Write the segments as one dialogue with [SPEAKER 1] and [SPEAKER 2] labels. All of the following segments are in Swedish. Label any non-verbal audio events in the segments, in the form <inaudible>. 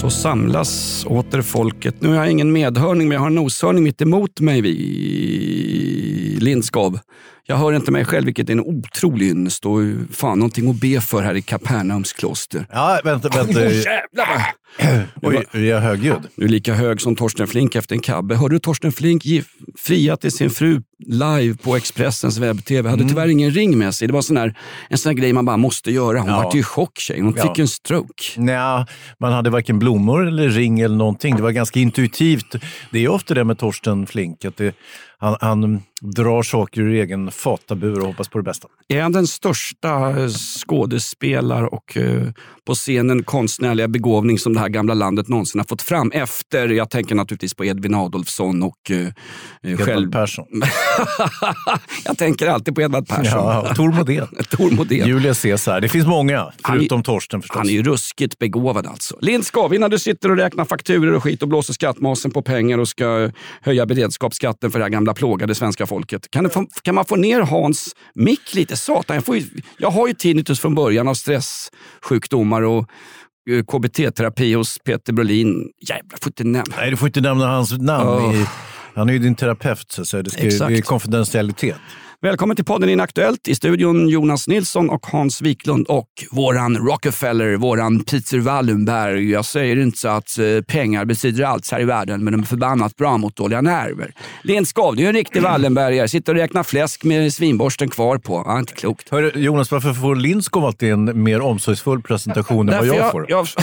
[SPEAKER 1] Så samlas åter folket. Nu har jag ingen medhörning, men jag har en noshörning mitt emot mig vid Lindskov. Jag hör inte mig själv, vilket är en otrolig ynnest och fan någonting att be för här i Kapernaums kloster.
[SPEAKER 2] Ja, vänta, vänta.
[SPEAKER 1] Åh, jävlar!
[SPEAKER 2] Oj, är jag högljudd?
[SPEAKER 1] Du är lika hög som Torsten Flink efter en kabbe. Hörde du Torsten Flink fria till sin fru live på Expressens webb-tv? Hade tyvärr ingen ring med sig. Det var sån här, en sån här grej man bara måste göra. Hon
[SPEAKER 2] Ja.
[SPEAKER 1] vart ju i chock tjejen. Hon
[SPEAKER 2] Ja.
[SPEAKER 1] fick en stroke.
[SPEAKER 2] Nja, man hade varken blommor eller ring eller någonting. Det var ganska intuitivt. Det är ofta det med Torsten Flink, att det, han, han drar saker ur egen fatabur och hoppas på det bästa.
[SPEAKER 1] Är han den största eh, skådespelare och eh, på scenen konstnärliga begåvning som det här gamla landet någonsin har fått fram? Efter, jag tänker naturligtvis på Edvin Adolfsson och eh,
[SPEAKER 2] Edvard
[SPEAKER 1] själv...
[SPEAKER 2] Persson. <laughs> <laughs>
[SPEAKER 1] jag tänker alltid på Edvard Persson.
[SPEAKER 2] Ja, Tor Modén. <laughs>
[SPEAKER 1] Tor Modén.
[SPEAKER 2] Julius Caesar. Det finns många, förutom Torsten förstås.
[SPEAKER 1] Han är ju ruskigt begåvad alltså. Lindskov, innan du sitter och räknar fakturor och skit och blåser skattmasen på pengar och ska höja beredskapsskatten för det här gamla plågade svenska folket. Kan, få, kan man få ner Hans mick lite? Satan, jag, får ju, jag har ju tinnitus från början av stresssjukdomar och eh, KBT-terapi hos Peter Brolin. Jävlar, får inte nämna.
[SPEAKER 2] Nej, du får inte nämna hans namn.
[SPEAKER 1] Åh.
[SPEAKER 2] I, han är ju din terapeut, så det, ska,
[SPEAKER 1] Exakt.
[SPEAKER 2] det är konfidentialitet.
[SPEAKER 1] Välkommen till podden Inaktuellt. I studion Jonas Nilsson och Hans Wiklund och våran Rockefeller, våran Peter Wallenberg. Jag säger inte så att eh, pengar betyder allt här i världen, men de är förbannat bra mot dåliga nerver. Lindskov, du är en riktig Wallenbergare. Sitter och räknar fläsk med svinborsten kvar på. Ja, inte klokt.
[SPEAKER 2] Hör, Jonas, varför får Lindskov alltid en mer omsorgsfull presentation än vad
[SPEAKER 1] Därför
[SPEAKER 2] jag, får?
[SPEAKER 1] jag, <laughs>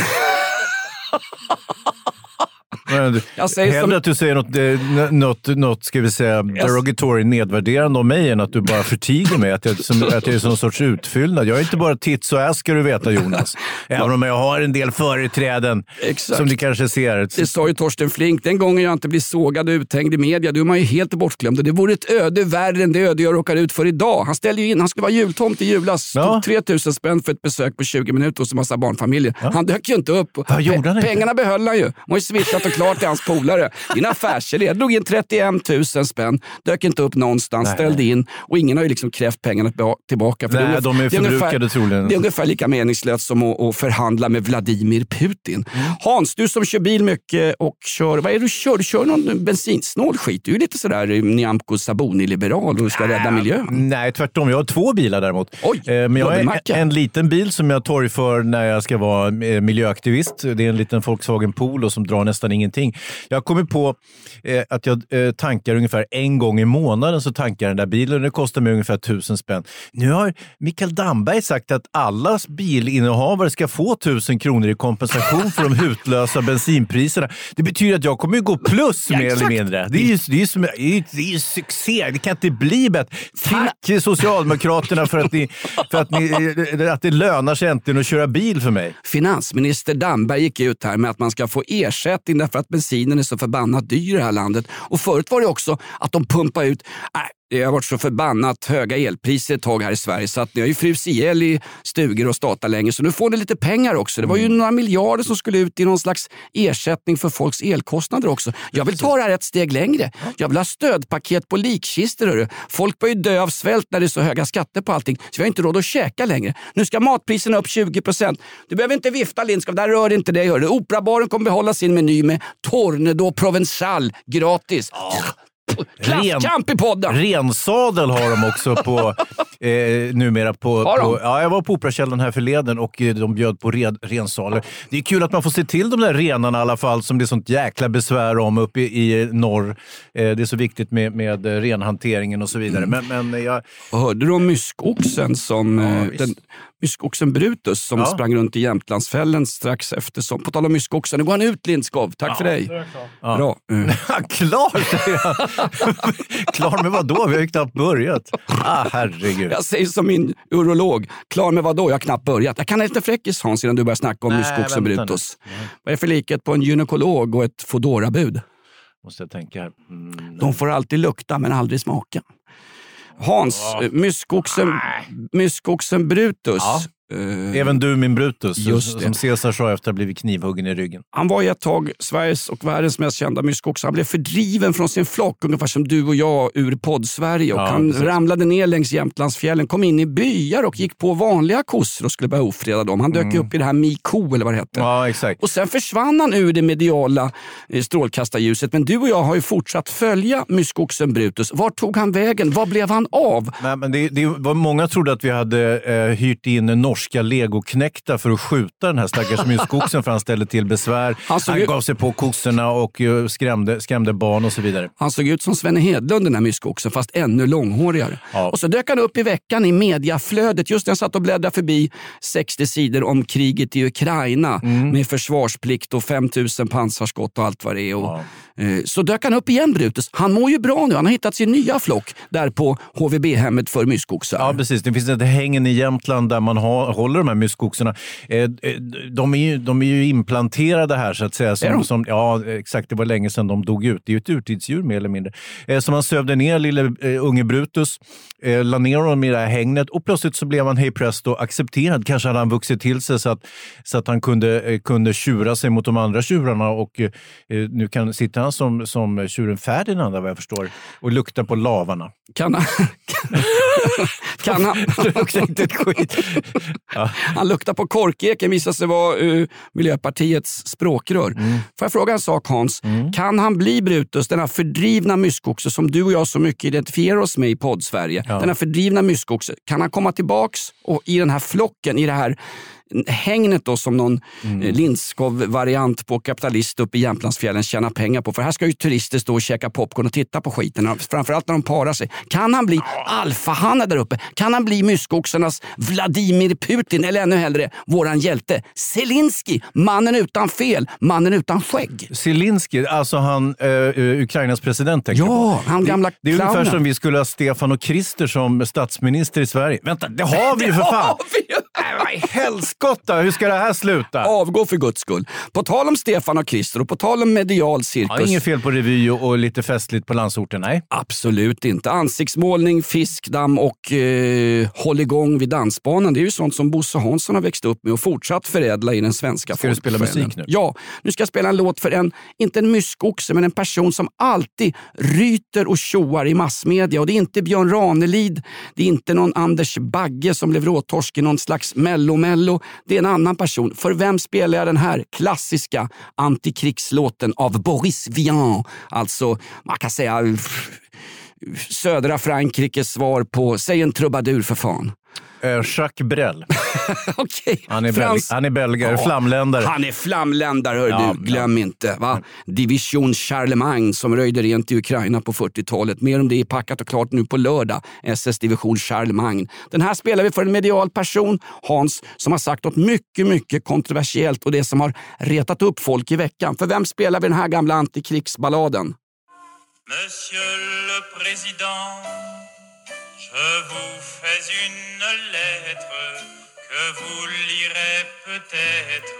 [SPEAKER 2] Men <laughs>
[SPEAKER 1] Jag säger
[SPEAKER 2] Hellre
[SPEAKER 1] som-
[SPEAKER 2] att du säger något, eh, något, något ska vi säga, derogatory, nedvärderande om mig än att du bara förtiger mig. Att jag, som, att jag är som en sorts utfyllnad. Jag är inte bara tits och ass ska du veta Jonas. <laughs> Även om jag har en del företräden
[SPEAKER 1] Exakt.
[SPEAKER 2] som ni kanske ser.
[SPEAKER 1] Det sa ju Torsten Flink. Den gången jag inte blir sågad och uthängd i media, då är man ju helt bortglömd. Det vore ett öde värre än det öde jag råkar ut för idag. Han ställde ju in, han skulle vara jultomt i julas.
[SPEAKER 2] Ja.
[SPEAKER 1] Tog 3000 spänn för ett besök på 20 minuter hos en massa barnfamiljer. Han dök ju inte upp.
[SPEAKER 2] Vad gjorde han?
[SPEAKER 1] Pengarna behöll han ju. Han har ju swishat och klart till hans polare. Din affärsidé. Jag drog in 31 000 spänn, dök inte upp någonstans,
[SPEAKER 2] Nej.
[SPEAKER 1] ställde in och ingen har ju liksom krävt pengarna tillba- tillbaka.
[SPEAKER 2] Nej,
[SPEAKER 1] ungefär-
[SPEAKER 2] de är
[SPEAKER 1] det ungefär-
[SPEAKER 2] förbrukade troligen.
[SPEAKER 1] Det är ungefär lika meningslöst som att, att förhandla med Vladimir Putin.
[SPEAKER 2] Mm.
[SPEAKER 1] Hans, du som kör bil mycket och kör, vad är det du kör? Du kör någon bensinsnål skit. Du är lite sådär eh, Nyamko Sabuni-liberal och ska rädda miljön.
[SPEAKER 2] Nej, tvärtom. Jag har två bilar däremot.
[SPEAKER 1] Oj,
[SPEAKER 2] Eh, Men jag har en, en liten bil som jag torgför när jag ska vara eh, miljöaktivist. Det är en liten Volkswagen Polo som drar nästan ingenting. Jag kommit på eh, att jag eh, tankar ungefär en gång i månaden så tankar den där bilen. Det kostar mig ungefär tusen spänn. Nu har Mikael Damberg sagt att alla bilinnehavare ska få tusen kronor i kompensation för de hutlösa bensinpriserna. Det betyder att jag kommer gå plus mer eller mindre. Det är ju, det är som, det är ju succé. Det kan inte bli bättre. Tack Socialdemokraterna för att, ni, för att, ni, att det lönar sig äntligen att köra bil för mig.
[SPEAKER 1] Finansminister Damberg gick ut här med att man ska få ersättning därför att bensinen är så förbannat dyr i det här landet. Och förut var det också att de pumpade ut äh, det har varit så förbannat höga elpriser ett tag här i Sverige så att ni har ju frusit ihjäl i stugor och statar länge så nu får ni lite pengar också. Det var ju några miljarder som skulle ut i någon slags ersättning för folks elkostnader också. Jag vill ta det här ett steg längre. Jag vill ha stödpaket på likkistor. hörru. Folk börjar ju dö av svält när det är så höga skatter på allting så vi har inte råd att käka längre. Nu ska matpriserna upp 20 procent. Du behöver inte vifta Lindskov, där rör inte dig. hörru. Operabaren kommer behålla sin meny med Tornedå Provençal gratis. Klasskamp i podden!
[SPEAKER 2] Rensadel har de också på, <laughs> eh, numera. På,
[SPEAKER 1] Har de?
[SPEAKER 2] på, ja, jag var på Operakällaren här förleden och eh, de bjöd på red, rensaler. Det är kul att man får se till de där renarna i alla fall som det är sånt jäkla besvär om uppe i, i norr. Eh, det är så viktigt med, med eh, renhanteringen och så vidare.
[SPEAKER 1] Mm.
[SPEAKER 2] Men, men jag,
[SPEAKER 1] Hörde du om myskoxen som... eh,
[SPEAKER 2] visst.
[SPEAKER 1] den, myskoxen Brutus som
[SPEAKER 2] Ja.
[SPEAKER 1] sprang runt i Jämtlandsfällen strax efter. Som, på tal om myskoxen, nu går han ut Lindskov. Tack för dig. Bra. Eh, <laughs>
[SPEAKER 2] Klar säger han. <laughs> Klar med vad då? Vi har ju knappt börjat. Ah, herregud.
[SPEAKER 1] Jag säger som min urolog, klar med vad då? Jag har knappt börjat. Jag kan liten fräckis Hans innan du börjar snacka om
[SPEAKER 2] Nej,
[SPEAKER 1] myskoxen
[SPEAKER 2] nu.
[SPEAKER 1] Brutus. Vad är för likhet på en gynekolog och ett Foodora-bud?
[SPEAKER 2] Måste jag tänka. Mm.
[SPEAKER 1] De får alltid lukta men aldrig smaka. Hans, eh, myskoxen, myskoxen Brutus.
[SPEAKER 2] Ja.
[SPEAKER 1] Eh,
[SPEAKER 2] Även du min Brutus,
[SPEAKER 1] Just
[SPEAKER 2] som Caesar sa efter att ha blivit knivhuggen i ryggen.
[SPEAKER 1] Han var i ett tag Sveriges och världens mest kända myskoxe. Han blev fördriven från sin flock, ungefär som du och jag ur podd-Sverige. Och
[SPEAKER 2] Ja,
[SPEAKER 1] han
[SPEAKER 2] precis.
[SPEAKER 1] ramlade ner längs Jämtlandsfjällen, kom in i byar och gick på vanliga kossor och skulle börja ofreda dem. Han dök upp i det här Miko, eller vad det hette.
[SPEAKER 2] Mm. Ja, exakt.
[SPEAKER 1] Och sen försvann han ur det mediala eh, strålkastarljuset. Men du och jag har ju fortsatt följa myskoxen Brutus. Var tog han vägen? Var blev han av?
[SPEAKER 2] Nej, men det, det var många trodde att vi hade eh, hyrt in norska legoknektar för att skjuta den här stackars myskoxen för han ställde till besvär.
[SPEAKER 1] Han
[SPEAKER 2] Han
[SPEAKER 1] ju-
[SPEAKER 2] gav sig på kossorna och eh, skrämde, skrämde barn och så vidare.
[SPEAKER 1] Han såg ut som Svenne Hedlund den här myskoxen fast ännu långhårigare.
[SPEAKER 2] Ja.
[SPEAKER 1] Och så dök han upp i veckan i mediaflödet just när jag satt och bläddrade förbi 60 sidor om kriget i Ukraina
[SPEAKER 2] Mm.
[SPEAKER 1] med försvarsplikt och 5000 pansarskott och allt vad det är. Och, eh, så dök han upp igen Brutus. Han mår ju bra nu. Han har hittat sin nya flock där på HVB-hemmet för myskoxar.
[SPEAKER 2] Ja, precis. Det finns ett hängen i Jämtland där man har, håller de här myskoxarna. Eh, eh, de, är ju, de är ju implanterade här så att säga.
[SPEAKER 1] Är
[SPEAKER 2] Som,
[SPEAKER 1] de?
[SPEAKER 2] som, ja, exakt. Det var länge sedan de dog ut. Det är ju ett urtidsdjur mer eller mindre. Eh, så man sövde ner lille eh, unge Brutus, eh, la ner honom i det här hängnet och plötsligt så blev han hej presto accepterad. Kanske hade han vuxit till sig så att, så att han kunde, eh, kunde tjura sig mot de andra tjurarna och eh, nu kan, sitter han som, som tjuren Ferdinand vad jag förstår och luktar på lavarna.
[SPEAKER 1] Kan han... <laughs> kan han...
[SPEAKER 2] Luktar inte ett skit. <laughs>
[SPEAKER 1] Han luktar på korkeken, visar sig vara uh, Miljöpartiets språkrör.
[SPEAKER 2] Mm.
[SPEAKER 1] Får jag fråga en sak Hans? Kan han bli Brutus, den här fördrivna myskoxe som du och jag så mycket identifierar oss med i podd-Sverige? Den här fördrivna myskoxe, kan han komma tillbaks och i den här flocken, i det här hängnet då som någon
[SPEAKER 2] Mm.
[SPEAKER 1] mm. Lindskov-variant på kapitalist uppe i Jämtlandsfjällen tjänar pengar på. För här ska ju turister stå och käka popcorn och titta på skiten, framförallt när de parar sig. Kan han bli alfahanne där uppe? Kan han bli myskoxarnas Vladimir Putin eller ännu hellre våran hjälte Zelensky, mannen utan fel, mannen utan skägg?
[SPEAKER 2] Zelensky, alltså han, eh, eh, Ukrainas president
[SPEAKER 1] Ja, han gamla
[SPEAKER 2] det, det är ungefär som vi skulle ha Stefan och Krister som statsminister i Sverige. Vänta, det har vi ju för <laughs> fan! Nej, Vad helskotta, hur ska det här sluta?
[SPEAKER 1] Avgå för guds skull. På tal om Stefan och Krister och på tal om medial
[SPEAKER 2] Ja,
[SPEAKER 1] cirkus.
[SPEAKER 2] inget fel på revy och, lite festligt på landsorten, nej.
[SPEAKER 1] Absolut inte. Ansiktsmålning, fiskdamm och eh, håll igång vid dansbanan. Det är ju sånt som Bosse Hansson har växt upp med och fortsatt förädla i den svenska
[SPEAKER 2] Ska du spela musik nu?
[SPEAKER 1] Ja, nu ska jag spela en låt för en, inte en myskoxe, men en person som alltid ryter och tjoar i massmedia. Och det är inte Björn Ranelid, det är inte någon Anders Bagge som blev råtorsk i någon slags mello-mello. Det är en annan person. För vem spelar jag den här klassiska antikrigslåten av Boris Vian? Alltså, man kan säga södra Frankrikes svar på Säg en trubadur för fan.
[SPEAKER 2] Eh, Jacques Brel. <laughs>
[SPEAKER 1] Okej.
[SPEAKER 2] Han är, belg,
[SPEAKER 1] Frans-
[SPEAKER 2] han är belgare,
[SPEAKER 1] Ja,
[SPEAKER 2] flamländare.
[SPEAKER 1] Han är flamländare, hör
[SPEAKER 2] Ja,
[SPEAKER 1] du. Glöm inte. Va? Division Charlemagne som röjde rent i Ukraina på 40-talet. Mer om det är packat och klart nu på lördag. SS Division Charlemagne. Den här spelar vi för en medial person, Hans, som har sagt något mycket, mycket kontroversiellt och det som har retat upp folk i veckan. För vem spelar vi den här gamla antikrigsballaden?
[SPEAKER 3] Monsieur le Président, je vous fais une lettre que vous lirez peut-être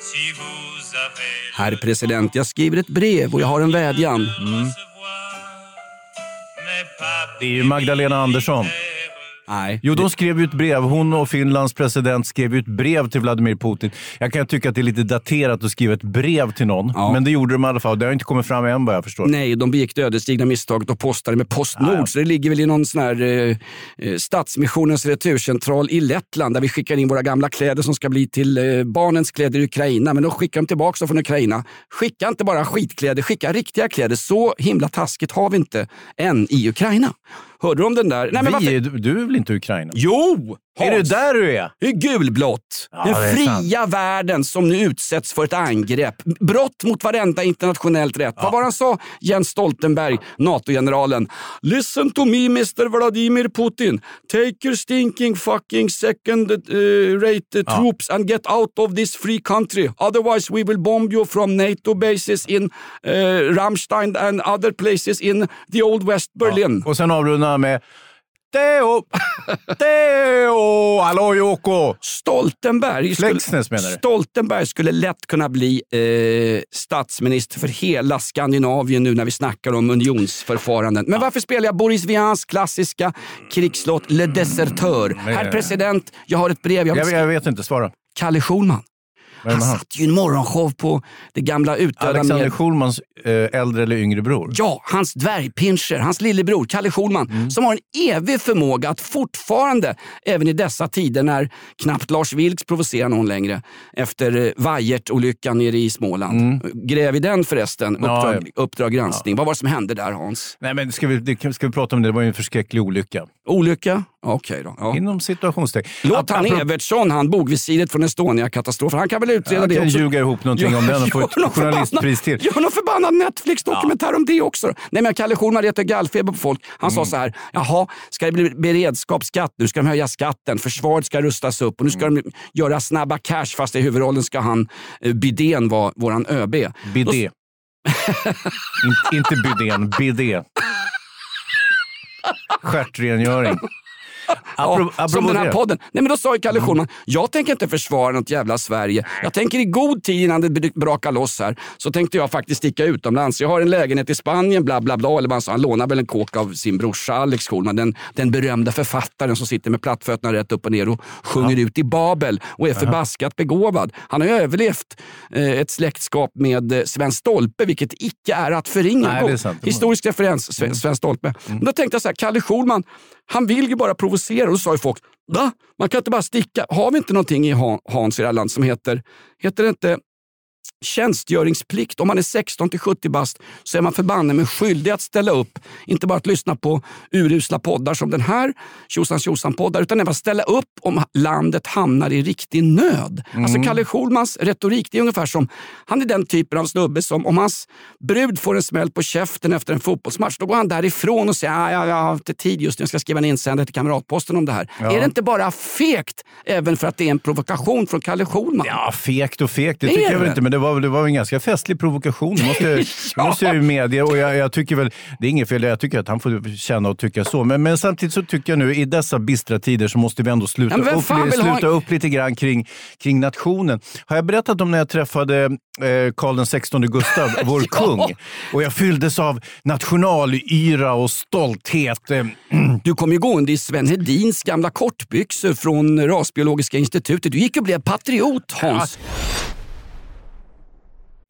[SPEAKER 3] si vous avez
[SPEAKER 1] Herr president, jag skriver ett brev och jag har en vädjan.
[SPEAKER 3] papiers
[SPEAKER 2] Det är ju Magdalena Andersson.
[SPEAKER 1] Nej.
[SPEAKER 2] Jo, de skrev ju ett brev. Hon och Finlands president skrev ju ett brev till Vladimir Putin. Jag kan tycka att det är lite daterat att skriva ett brev till någon,
[SPEAKER 1] Ja.
[SPEAKER 2] men det gjorde de i alla fall. Det har inte kommit fram än vad jag förstår.
[SPEAKER 1] Nej, de begick det ödesdigra misstaget och postade med Postnord. Så det ligger väl i någon sån här eh, eh, Stadsmissionens returcentral i Lettland där vi skickar in våra gamla kläder som ska bli till eh, barnens kläder i Ukraina. Men då skickar de tillbaka dem från Ukraina. Skicka inte bara skitkläder, skicka riktiga kläder. Så himla taskigt har vi inte än i Ukraina. Hörde du om den där? Nej, men
[SPEAKER 2] Vi, är- du är väl inte Ukraina?
[SPEAKER 1] Jo!
[SPEAKER 2] Är det där du är?
[SPEAKER 1] Det är gulblått.
[SPEAKER 2] Ja,
[SPEAKER 1] Den fria världen som nu utsätts för ett angrepp. Brott mot varenda internationellt rätt. Vad var det han sa, Jens Stoltenberg, NATO-generalen? Listen to me Mr Vladimir Putin. Take your stinking fucking second uh, rate troops and get out of this free country. Otherwise we will bomb you from NATO bases in uh, Rammstein and other places in the old West Berlin.
[SPEAKER 2] Och sen avrundar han med Teo! Teo! Hallå Joko!
[SPEAKER 1] Stoltenberg skulle,
[SPEAKER 2] Flexnäs menar du?
[SPEAKER 1] Stoltenberg skulle lätt kunna bli eh, statsminister för hela Skandinavien nu när vi snackar om unionsförfaranden. Men varför spelar jag Boris Vians klassiska krigslåt Le Deserteur? Herr president, jag har ett brev. Jag
[SPEAKER 2] Jag, jag vet inte, svara.
[SPEAKER 1] Kalle Schulman. Han satt ju en morgonshow på det gamla utdöda
[SPEAKER 2] Alexander
[SPEAKER 1] med...
[SPEAKER 2] Schulmans eh, äldre eller yngre bror?
[SPEAKER 1] Ja, hans dvärgpinscher, hans lillebror Kalle Schulman,
[SPEAKER 2] Mm.
[SPEAKER 1] som har en evig förmåga att fortfarande, även i dessa tider när knappt Lars Vilks provocerar någon längre, efter eh, Vajert-olyckan nere i Småland. Gräv i den förresten,
[SPEAKER 2] Mm. Ja,
[SPEAKER 1] Uppdrag, uppdrag granskning. Vad var det som hände där Hans?
[SPEAKER 2] Nej, men ska vi, ska vi prata om det? Det var ju en förskräcklig olycka.
[SPEAKER 1] Olycka? Okej då. Ja.
[SPEAKER 2] Inom situationstecken.
[SPEAKER 1] Låt han
[SPEAKER 2] Apropå-
[SPEAKER 1] Evertsson, han bogvisiret från Estonia-katastrofen, han kan väl utreda
[SPEAKER 2] Han
[SPEAKER 1] det
[SPEAKER 2] kan
[SPEAKER 1] också.
[SPEAKER 2] ljuga ihop någonting om den och få ett journalistpris till.
[SPEAKER 1] Gör någon förbannad Netflix-dokumentär om det också. Nej, men Kalle Schulman retar gallfeber på folk. Han
[SPEAKER 2] Mm.
[SPEAKER 1] sa så här, jaha, ska det bli beredskapsskatt nu? Ska de höja skatten? Försvaret ska rustas upp och nu ska
[SPEAKER 2] Mm.
[SPEAKER 1] de göra snabba cash fast i huvudrollen ska han, eh, Bidén vara våran ÖB.
[SPEAKER 2] Bidé. <laughs> In, inte bidén, bidé. Stjärtrengöring.
[SPEAKER 1] Ja, som den här podden. Nej, men då sa ju Kalle Schulman, jag tänker inte försvara något jävla Sverige. Jag tänker i god tid innan det brakar loss här, så tänkte jag faktiskt sticka utomlands. Jag har en lägenhet i Spanien, bla bla bla. Eller man sa, han lånar väl en kåk av sin brorsa Alex Schulman, den, den berömda författaren som sitter med plattfötterna rätt upp och ner och sjunger ut i Babel och är förbaskat begåvad. Han har ju överlevt eh, ett släktskap med eh, Sven Stolpe, vilket icke är att förringa.
[SPEAKER 2] Nej.
[SPEAKER 1] Historisk referens, Sven, Sven Stolpe. Men då tänkte jag så här, Kalle Schulman, han vill ju bara provocera. Och då sa ju folk, va? Man kan inte bara sticka. Har vi inte någonting i Hans i det här landet som heter, heter det inte tjänstgöringsplikt. Om man är 16 till 70 bast så är man förbanne med skyldig att ställa upp. Inte bara att lyssna på urusla poddar som den här, tjosan tjosan poddar utan även ställa upp om landet hamnar i riktig nöd. Alltså Kalle Schulmans retorik, det är ungefär som, han är den typen av snubbe som om hans brud får en smäll på käften efter en fotbollsmatch, då går han därifrån och säger "Ah, ja, jag har inte tid just nu, jag ska skriva en insändare till Kamratposten om det här. Är det inte bara fegt, även för att det är en provokation från Kalle Schulman?
[SPEAKER 2] Ja, fegt och fegt, det
[SPEAKER 1] Är
[SPEAKER 2] tycker jag väl
[SPEAKER 1] det?
[SPEAKER 2] inte. Men det var, det var en ganska festlig provokation. Det måste, <laughs> det måste jag ju medge. Och jag, jag tycker väl, det är inget fel, jag tycker att han får känna och tycka så. Men, men samtidigt så tycker jag nu, i dessa bistra tider så måste vi ändå sluta,
[SPEAKER 1] Ja,
[SPEAKER 2] upp,
[SPEAKER 1] vill ha-
[SPEAKER 2] sluta upp lite grann kring, kring nationen. Har jag berättat om när jag träffade eh, Karl XVI Gustav, <laughs> vår
[SPEAKER 1] Ja.
[SPEAKER 2] kung? Och jag fylldes av nationalyra och stolthet. Eh, <clears throat>
[SPEAKER 1] Du kom ju gående i Sven Hedins gamla kortbyxor från Rasbiologiska institutet. Du gick och blev patriot, Hans.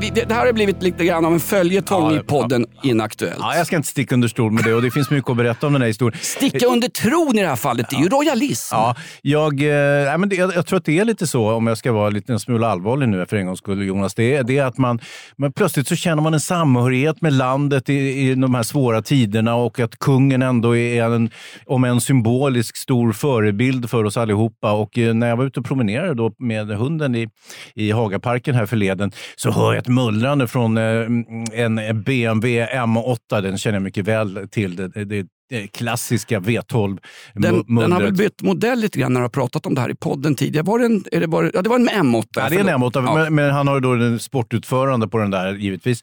[SPEAKER 1] Det det här har blivit lite grann av en följetong
[SPEAKER 2] Ja,
[SPEAKER 1] i podden Inaktuellt.
[SPEAKER 2] Ja, jag ska inte sticka under stol med det och det finns mycket att berätta om den här historien.
[SPEAKER 1] Sticka under tron i det här fallet, det är ju royalism.
[SPEAKER 2] Ja, jag, eh, men jag, jag tror att det är lite så, om jag ska vara lite en smula allvarlig nu för en gångs skull, Jonas. Det är, det är att man, man plötsligt så känner man en samhörighet med landet i, i de här svåra tiderna och att kungen ändå är en, om en symbolisk stor förebild för oss allihopa. Och eh, när jag var ute och promenerade då med hunden i, i Hagaparken här förleden så hör jag ett mullrande från eh, en BMW M8. Den känner jag mycket väl till. Det, det, det klassiska V12
[SPEAKER 1] Den, den har väl bytt modell lite grann när du har pratat om det här i podden tidigare. Var det, en, är det, bara, ja, det var en M8.
[SPEAKER 2] Ja, det är en
[SPEAKER 1] förlåt.
[SPEAKER 2] M8,
[SPEAKER 1] Ja.
[SPEAKER 2] men, men han har ju då en sportutförande på den där givetvis.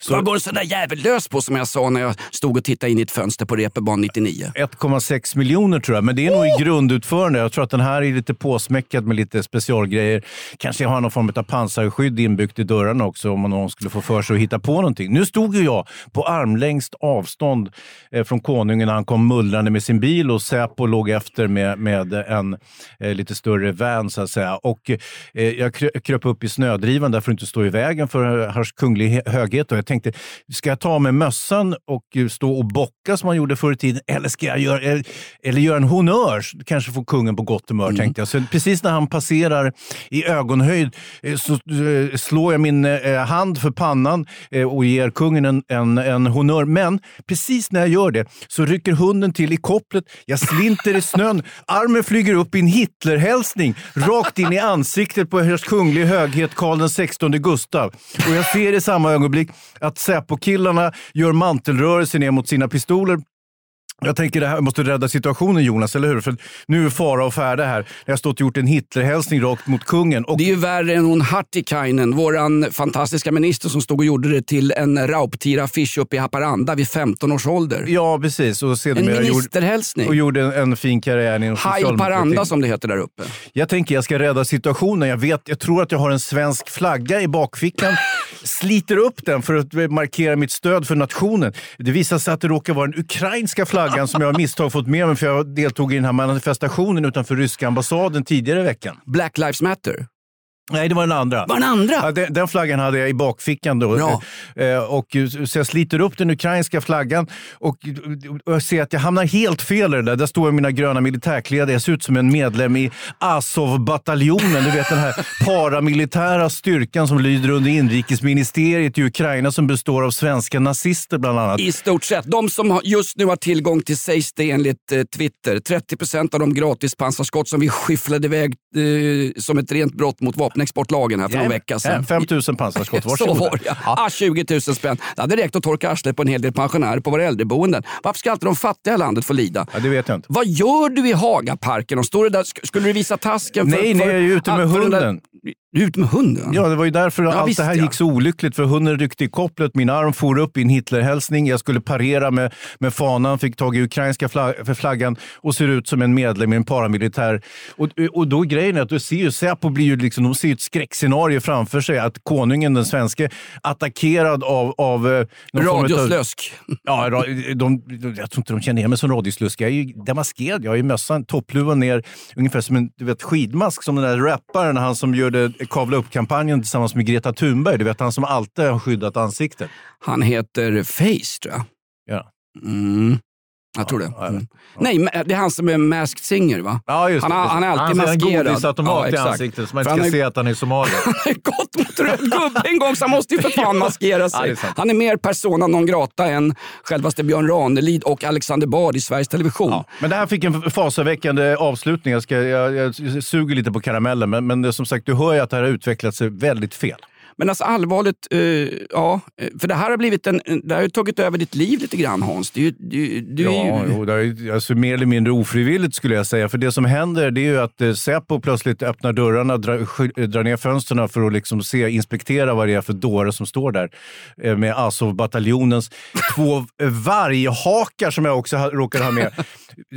[SPEAKER 2] Så
[SPEAKER 1] Vad går en sån där jävel lös på som jag sa när jag stod och tittade in i ett fönster på Reeperbahn 99?
[SPEAKER 2] 1,6 miljoner tror jag, men det är nog i grundutförande. Jag tror att den här är lite påsmäckad med lite specialgrejer. Kanske har någon form av pansarskydd inbyggt i dörrarna också om någon skulle få för sig att hitta på någonting. Nu stod ju jag på armlängds avstånd eh, från konungen när han kom mullrande med sin bil och Säpo låg efter med, med en eh, lite större van så att säga. Och, eh, jag krö- kröp upp i snödrivan där för att inte stå i vägen för hans kunglig höghet. Och jag tänkte, ska jag ta med mössan och eh, stå och bocka som man gjorde förr i tiden? Eller ska jag göra, eller, eller göra en honnör? Kanske få kungen på gott humör, tänkte jag. Så precis när han passerar i ögonhöjd eh, så eh, slår jag min eh, hand för pannan eh, och ger kungen en, en, en honnör. Men precis när jag gör det så rycker hunden till i kopplet. Jag slinter i snön. Armen flyger upp i en Hitlerhälsning rakt in i ansiktet på Ers Kunglig Höghet Karl XVI Gustav. Och jag ser i samma ögonblick att Säpo-killarna gör mantelrörelser ner mot sina pistoler jag tänker det här måste rädda situationen Jonas, eller hur? För nu är fara och färde här. Jag har stått och gjort en Hitlerhälsning rakt mot kungen. Och
[SPEAKER 1] Det är ju värre än hon Hartikainen, våran fantastiska minister som stod och gjorde det till en Rauptira-affisch uppe i Haparanda vid 15 års ålder.
[SPEAKER 2] Ja, precis. Och
[SPEAKER 1] En ministerhälsning.
[SPEAKER 2] och gjorde en, en fin karriär inom
[SPEAKER 1] Hail
[SPEAKER 2] socialdemokratin.
[SPEAKER 1] Paranda som det heter där uppe.
[SPEAKER 2] Jag tänker jag ska rädda situationen. Jag, vet, jag tror att jag har en svensk flagga i bakfickan. Sliter upp den för att markera mitt stöd för nationen. Det visar sig att det råkar vara den ukrainska flaggan som jag av misstag fått med mig för jag deltog i den här manifestationen utanför ryska ambassaden tidigare i veckan.
[SPEAKER 1] Black Lives Matter.
[SPEAKER 2] Nej, det var den andra.
[SPEAKER 1] Var den andra?
[SPEAKER 2] Ja, den, den flaggan hade jag i bakfickan då.
[SPEAKER 1] Bra.
[SPEAKER 2] Eh, och, så jag sliter upp den ukrainska flaggan och, och jag ser att jag hamnar helt fel i det där. Där står jag i mina gröna militärkläder. Jag ser ut som en medlem i Azov-bataljonen. Du vet den här paramilitära styrkan som lyder under inrikesministeriet i Ukraina som består av svenska nazister bland annat.
[SPEAKER 1] I stort sett. De som just nu har tillgång till, sägs det enligt eh, Twitter, 30 procent av de gratis pansarskott som vi skyfflade iväg eh, som ett rent brott mot vapenexportlagen här för någon vecka sedan.
[SPEAKER 2] 5 000 pansarskott, <laughs>
[SPEAKER 1] Så
[SPEAKER 2] varsågoda.
[SPEAKER 1] var det ja. Ah, 20 000 spänn. Det hade räckt att torka arslet på en hel del pensionärer på våra äldreboenden. Varför ska alltid de fattiga i landet få lida?
[SPEAKER 2] Ja, det vet jag inte.
[SPEAKER 1] Vad gör du i Hagaparken? Och står du där, sk- skulle du visa tasken? För,
[SPEAKER 2] Nej, nej, jag är ute med
[SPEAKER 1] för den där- ute med hunden?
[SPEAKER 2] Ja, det var ju därför allt
[SPEAKER 1] visst,
[SPEAKER 2] det här
[SPEAKER 1] ja.
[SPEAKER 2] gick så olyckligt. För hunden ryckte i kopplet, min arm for upp i en Hitlerhälsning. Jag skulle parera med, med fanan, fick tag i ukrainska flag, för flaggan och ser ut som en medlem i en paramilitär. Och, och då grejen är att du ser ju, Säpo blir ju liksom, de ser ett skräckscenario framför sig. Att konungen, den svenske, attackerad av... av eh, av-
[SPEAKER 1] Radioslösk.
[SPEAKER 2] Ja, de, de, jag tror inte de känner igen mig som radioslösk. Jag är ju demaskerad. Jag har ju mössan, toppluvan ner, ungefär som en du vet, skidmask. Som den där rapparen, han som gör det Kavla upp-kampanjen tillsammans med Greta Thunberg. Du vet, han som alltid har skyddat ansiktet.
[SPEAKER 1] Han heter Face tror jag.
[SPEAKER 2] Ja.
[SPEAKER 1] Mm. Jag tror det. Mm. Nej, det är han som är Masked Singer va?
[SPEAKER 2] Ja, just
[SPEAKER 1] han,
[SPEAKER 2] det.
[SPEAKER 1] har- han är alltid
[SPEAKER 2] han har en
[SPEAKER 1] maskerad.
[SPEAKER 2] godisautomat i
[SPEAKER 1] exakt.
[SPEAKER 2] ansiktet så man inte
[SPEAKER 1] han
[SPEAKER 2] ska
[SPEAKER 1] har-
[SPEAKER 2] se att han är somalier. <laughs>
[SPEAKER 1] Han har gått mot röd gubbe en gång så han måste ju för fan <laughs> maskera
[SPEAKER 2] Ja,
[SPEAKER 1] sig.
[SPEAKER 2] är sant.
[SPEAKER 1] han är mer persona non grata än självaste Björn Ranelid och Alexander Bard i Sveriges Television.
[SPEAKER 2] Men det här fick en fasaväckande avslutning. Jag, ska, jag, jag suger lite på karamellen, men, men det, som sagt, du hör ju att det här har utvecklat sig väldigt fel.
[SPEAKER 1] Men alltså allvarligt, eh, ja, eh, för det här har blivit en, det har tagit över ditt liv lite grann Hans. Du, du, du är
[SPEAKER 2] Ja,
[SPEAKER 1] ju...
[SPEAKER 2] jo, det är, alltså, mer eller mindre ofrivilligt skulle jag säga. För det som händer det är ju att eh, Säpo plötsligt öppnar dörrarna, drar, eh, drar ner fönstren för att liksom se, inspektera vad det är för dåre som står där. Eh, med Azov-bataljonens <laughs> två eh, varghakar som jag också ha, råkade ha med.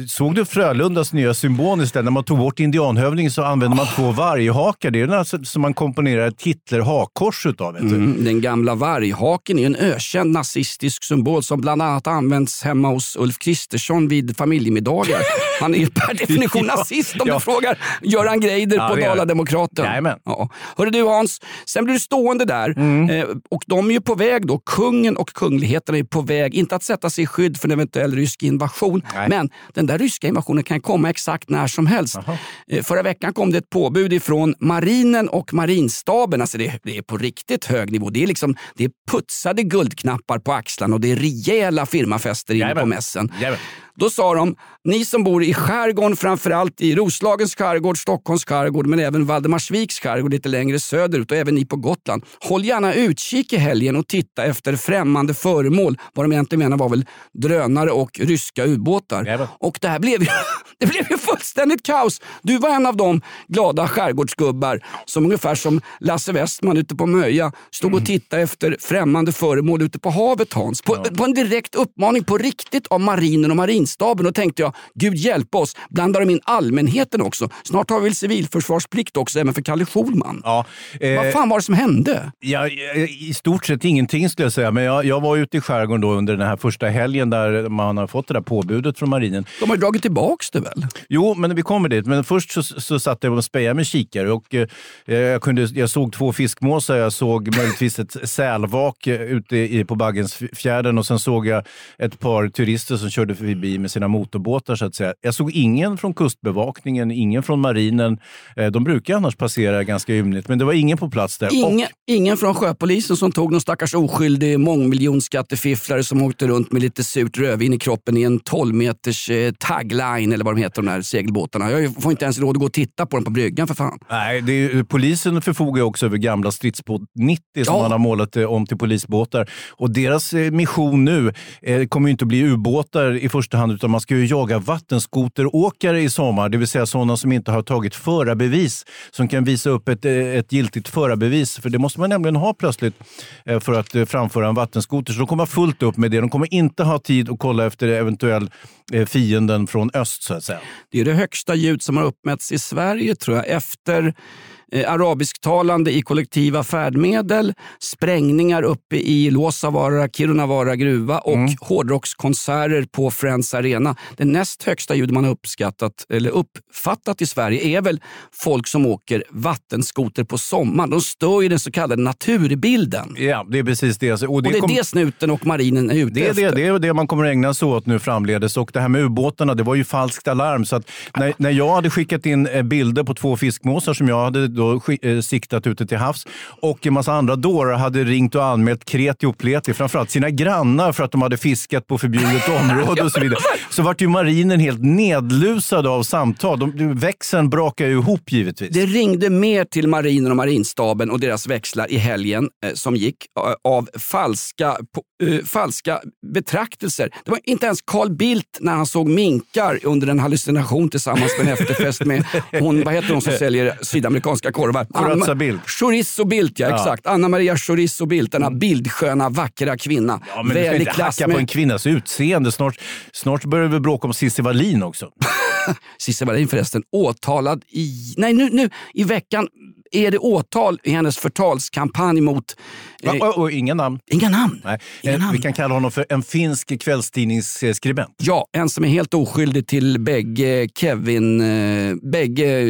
[SPEAKER 2] Såg du Frölundas nya symbol istället? När man tog bort indianhövdingen så använde man två varghakar. Det är den alltså, som man komponerar ett Hitler-hakkors utav.
[SPEAKER 1] Mm, den gamla varghaken är en ökänd nazistisk symbol som bland annat används hemma hos Ulf Kristersson vid familjemiddagar. Han är ju per <laughs> definition
[SPEAKER 2] Ja,
[SPEAKER 1] nazist om
[SPEAKER 2] ja.
[SPEAKER 1] du frågar Göran Greider
[SPEAKER 2] Ja,
[SPEAKER 1] på. Dala-Demokraten.
[SPEAKER 2] Jajamän.
[SPEAKER 1] Ja. Hörru du Hans, sen blir du stående där
[SPEAKER 2] Mm.
[SPEAKER 1] eh, och de är ju på väg då, kungen och kungligheterna är på väg, inte att sätta sig i skydd för en eventuell rysk invasion,
[SPEAKER 2] Nej.
[SPEAKER 1] men den där ryska invasionen kan komma exakt när som helst. Eh, Förra veckan kom det ett påbud ifrån marinen och marinstaben. Alltså det, det är på riktigt hög nivå. Det är, liksom, det är putsade guldknappar på axlarna och det är rejäla firmafester inne på mässen.
[SPEAKER 2] Jajamän.
[SPEAKER 1] Då sa de, ni som bor i skärgården, framförallt i Roslagens skärgård, Stockholms skärgård, men även Valdemarsviks skärgård lite längre söderut och även ni på Gotland. Håll gärna utkik i helgen och titta efter främmande föremål. Vad de egentligen menar var väl drönare och ryska ubåtar. Och det här blev ju, <laughs> det blev ju fullständigt kaos. Du var en av de glada skärgårdsgubbar som ungefär som Lasse Westman ute på Möja stod och tittade efter främmande föremål ute på havet Hans. På, på en direkt uppmaning på riktigt av marinen och marinstaben. Då tänkte jag, Gud hjälpa oss, blandar de in allmänheten också? Snart har vi väl civilförsvarsplikt också även för Kalle Schulman.
[SPEAKER 2] Ja, eh,
[SPEAKER 1] Vad fan var det som hände?
[SPEAKER 2] Ja, I stort sett ingenting skulle jag säga. Men jag, jag var ute i skärgården då under den här första helgen där man har fått det där påbudet från marinen.
[SPEAKER 1] De har ju dragit tillbaks det väl?
[SPEAKER 2] Jo, men vi kommer dit. Men först så, så satt jag och spejade med kikare och eh, jag, kunde, jag såg två fiskmåsar, jag såg möjligtvis ett sälvak eh, ute i, på Baggensfjärden och sen såg jag ett par turister som körde förbi med sina motorbåtar så att säga. Jag såg ingen från kustbevakningen, ingen från marinen. Eh, de brukar annars passera ganska ymnigt, men det var ingen på plats där.
[SPEAKER 1] Ingen, ingen från sjöpolisen som tog någon stackars oskyldig mångmiljonskattefifflare som åkte runt med lite surt rödvin i kroppen i en 12 meters eh, tagline eller vad de heter de där segelbåtarna. Jag får inte ens råd att gå och titta på dem på bryggan för fan.
[SPEAKER 2] Nej, är, polisen förfogar också över gamla stridsbåt 90 som
[SPEAKER 1] Ja.
[SPEAKER 2] man har målat eh, om till polisbåtar. Och deras mission nu eh, kommer ju inte att bli ubåtar i första hand, utan man ska ju jaga vattenskoteråkare i sommar. Det vill säga sådana som inte har tagit förarbevis, som kan visa upp ett, eh, ett giltigt förarbevis. För det måste man nämligen ha plötsligt eh, för att eh, framföra en vattenskoter. Så de kommer ha fullt upp med det. De kommer inte ha tid att kolla efter eventuell fienden från öst, så att säga.
[SPEAKER 1] Det är det högsta ljud som har uppmätts i Sverige tror jag efter eh, arabisktalande i kollektiva färdmedel, sprängningar uppe i Luossavaara, Kirunavaara gruva och hårdrockskonserter på Friends Arena. Det näst högsta ljud man har uppskattat, eller uppfattat i Sverige är väl folk som åker vattenskoter på sommaren. De stör ju den så kallade naturbilden.
[SPEAKER 2] Ja, det är precis det. Och
[SPEAKER 1] Och det är
[SPEAKER 2] kom-
[SPEAKER 1] det snuten och marinen är ute
[SPEAKER 2] Det är det,
[SPEAKER 1] efter.
[SPEAKER 2] det är det man kommer ägna sig åt nu framledes. Och det här med ubåtarna, det var ju falskt alarm. Så att när, när jag hade skickat in eh, bilder på två fiskmåsar som jag hade då eh, siktat ute till havs och en massa andra dårar hade ringt och anmält kreti och pleti, framförallt sina grannar för att de hade fiskat på förbjudet <laughs> område och så vidare. Så vart ju marinen helt nedlusad av samtal. De, växeln brakade ju ihop givetvis.
[SPEAKER 1] Det ringde mer till marinen och marinstaben och deras växlar i helgen eh, som gick eh, av falska, eh, falska betraktelser. Det var inte ens Carl Bildt när han såg minkar under en hallucination tillsammans med en efterfest med hon, vad heter hon som säljer sydamerikanska korvar?
[SPEAKER 2] Corazza Bildt.
[SPEAKER 1] Chorizo Bildt, ja,
[SPEAKER 2] Ja.
[SPEAKER 1] exakt. Anna Maria Chorizo Bildt, denna bildsköna, vackra kvinna.
[SPEAKER 2] Ja, men du ska
[SPEAKER 1] Väl
[SPEAKER 2] inte hacka på
[SPEAKER 1] med
[SPEAKER 2] en kvinnas utseende. Snart, snart börjar vi bråka om Cissi Wallin också. <laughs>
[SPEAKER 1] Cissi Wallin förresten åtalad i, nej, nu, nu i veckan är det åtal i hennes förtalskampanj mot
[SPEAKER 2] Ja, och, och inga namn.
[SPEAKER 1] Inga namn.
[SPEAKER 2] Nej.
[SPEAKER 1] Inga
[SPEAKER 2] Eh,
[SPEAKER 1] namn.
[SPEAKER 2] Vi kan kalla honom för en finsk kvällstidningsskribent.
[SPEAKER 1] Ja, en som är helt oskyldig till bägge Kevin... Eh, bägge...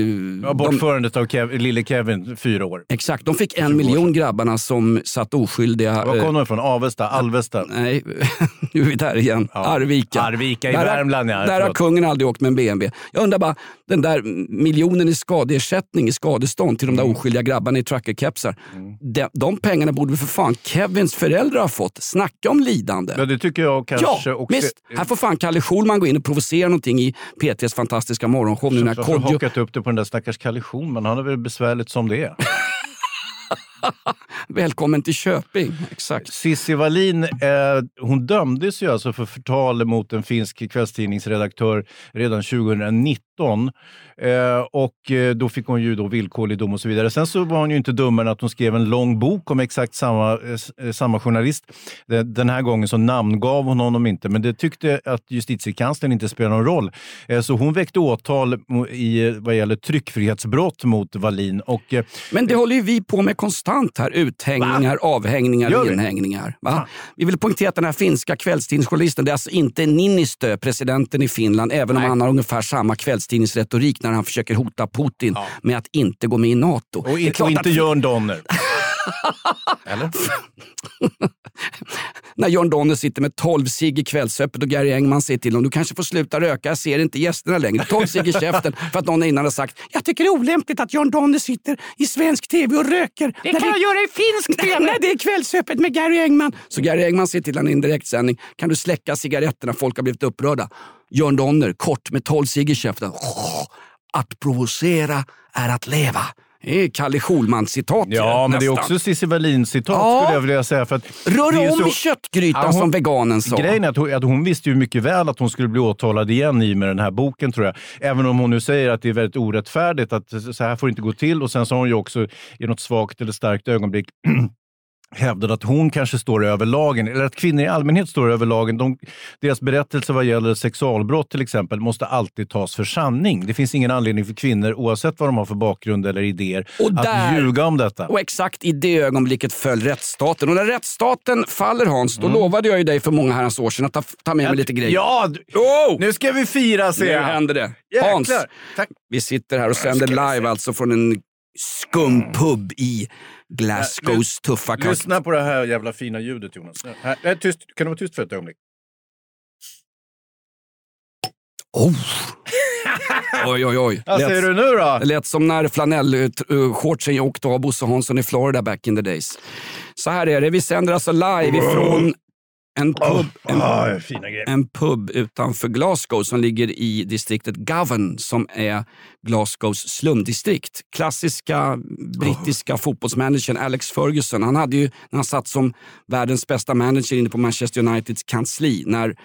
[SPEAKER 2] Ja, bortförandet av Kev, lille Kevin, fyra år.
[SPEAKER 1] Exakt, de fick en miljon grabbarna som satt oskyldiga.
[SPEAKER 2] Var
[SPEAKER 1] eh,
[SPEAKER 2] kom de ifrån? Avesta? Alvesta?
[SPEAKER 1] Nej, <laughs> nu är vi där igen. Arvika.
[SPEAKER 2] Arvika i
[SPEAKER 1] Där
[SPEAKER 2] Värmland, ja.
[SPEAKER 1] Där har kungen aldrig åkt med en BMW. Jag undrar bara, den där miljonen i skadeersättning, i skadestånd till de där. Oskyldiga grabbarna i truckerkepsar. De, de pengarna borde för fan Kevins föräldrar ha fått. Snacka om lidande.
[SPEAKER 2] Ja, det tycker jag kanske
[SPEAKER 1] Ja,
[SPEAKER 2] också.
[SPEAKER 1] visst. Här får fan Kalle Schulman gå in och provocera någonting i P3s fantastiska morgonshow. Nu när
[SPEAKER 2] Varför har
[SPEAKER 1] Kodjo...
[SPEAKER 2] hakat upp det på den där stackars Kalle Schulman? Han är väl besvärligt som det är. <laughs>
[SPEAKER 1] Välkommen till Köping. Exakt.
[SPEAKER 2] Cissi Wallin, eh, hon dömdes ju alltså för förtal mot en finsk kvällstidningsredaktör redan 2019. Eh, och eh, då fick hon ju då villkorlig dom och så vidare. Sen så var hon ju inte dummare än att hon skrev en lång bok om exakt samma, eh, eh, samma journalist. Den, här gången så namngav hon honom inte, men det tyckte att justitiekanslern inte spelade någon roll. Eh, så hon väckte åtal i, vad gäller tryckfrihetsbrott mot Wallin. Och, eh,
[SPEAKER 1] Men det håller ju vi på med konstant här. Uthängningar, avhängningar,
[SPEAKER 2] Gör vi?
[SPEAKER 1] inhängningar. Va? Vi vill poängtera att den här finska kvällstidningsjournalisten, det är alltså inte Niinistö, presidenten i Finland, även om han har ungefär samma kvällstidningsretorik när han försöker hota Putin med att inte gå med i NATO.
[SPEAKER 2] och,
[SPEAKER 1] Det klart
[SPEAKER 2] och inte
[SPEAKER 1] att-
[SPEAKER 2] Jörn Donner. <laughs> Eller?
[SPEAKER 1] när John Donner sitter med 12 cigg i kvällsöppet och Gary Engman säger till honom du kanske får sluta röka, jag ser inte gästerna längre. 12 cigg i käften <laughs> för att någon innan har sagt jag tycker det är olämpligt att John Donner sitter i svensk tv och röker. Det kan jag göra i finsk tv. Nej, det är kvällsöppet med Gary Engman. Så Gary Engman säger till honom i en direktsändning kan du släcka cigaretterna, folk har blivit upprörda. John Donner, kort med 12 cigg i käften. Att provocera är att leva. Det är Kalle Schulman-citat.
[SPEAKER 2] Ja, men det är
[SPEAKER 1] nästan.
[SPEAKER 2] också Cissi Wallin-citat
[SPEAKER 1] Ja.
[SPEAKER 2] skulle jag vilja säga. För att
[SPEAKER 1] Rör
[SPEAKER 2] det är
[SPEAKER 1] om
[SPEAKER 2] så-
[SPEAKER 1] köttgrytan
[SPEAKER 2] Ja, hon-
[SPEAKER 1] som veganen sa.
[SPEAKER 2] Grejen är att hon, att hon visste ju mycket väl att hon skulle bli åtalad igen i med den här boken tror jag. Även om hon nu säger att det är väldigt orättfärdigt, att så här får det inte gå till. Och sen så har hon ju också i något svagt eller starkt ögonblick <clears throat> hävdade att hon kanske står över lagen, eller att kvinnor i allmänhet står över lagen. De, deras berättelser vad gäller sexualbrott till exempel måste alltid tas för sanning. Det finns ingen anledning för kvinnor, oavsett vad de har för bakgrund eller idéer,
[SPEAKER 1] Och
[SPEAKER 2] att
[SPEAKER 1] där-
[SPEAKER 2] ljuga om detta.
[SPEAKER 1] Och exakt i det ögonblicket föll rättsstaten. Och när rättsstaten faller Hans,
[SPEAKER 2] Mm.
[SPEAKER 1] då lovade jag ju dig för många herrans år sedan att ta, ta med mig lite grejer.
[SPEAKER 2] Ja,
[SPEAKER 1] Oh!
[SPEAKER 2] nu ska vi fira
[SPEAKER 1] Nu
[SPEAKER 2] ser jag.
[SPEAKER 1] händer det.
[SPEAKER 2] Jäklar.
[SPEAKER 1] Hans,
[SPEAKER 2] Tack.
[SPEAKER 1] vi sitter här och sänder live alltså från en skum pub i Glasgows tuffa kust.
[SPEAKER 2] Lyssna på det här jävla fina ljudet Jonas. Här, här, tyst. Kan du vara tyst för ett ögonblick?
[SPEAKER 1] Oh. Oj, oj, oj.
[SPEAKER 2] Vad säger du nu då?
[SPEAKER 1] Det lät som när flanellshortsen åkte av Bosse Hansson i Florida back in the days. Så här är det, vi sänder alltså live ifrån en pub, en,
[SPEAKER 2] Ah, fina grejer.
[SPEAKER 1] en pub utanför Glasgow som ligger i distriktet Govan som är Glasgows slumdistrikt. Klassiska brittiska fotbollsmanagern Alex Ferguson, han hade ju när han satt som världens bästa manager inne på Manchester Uniteds kansli när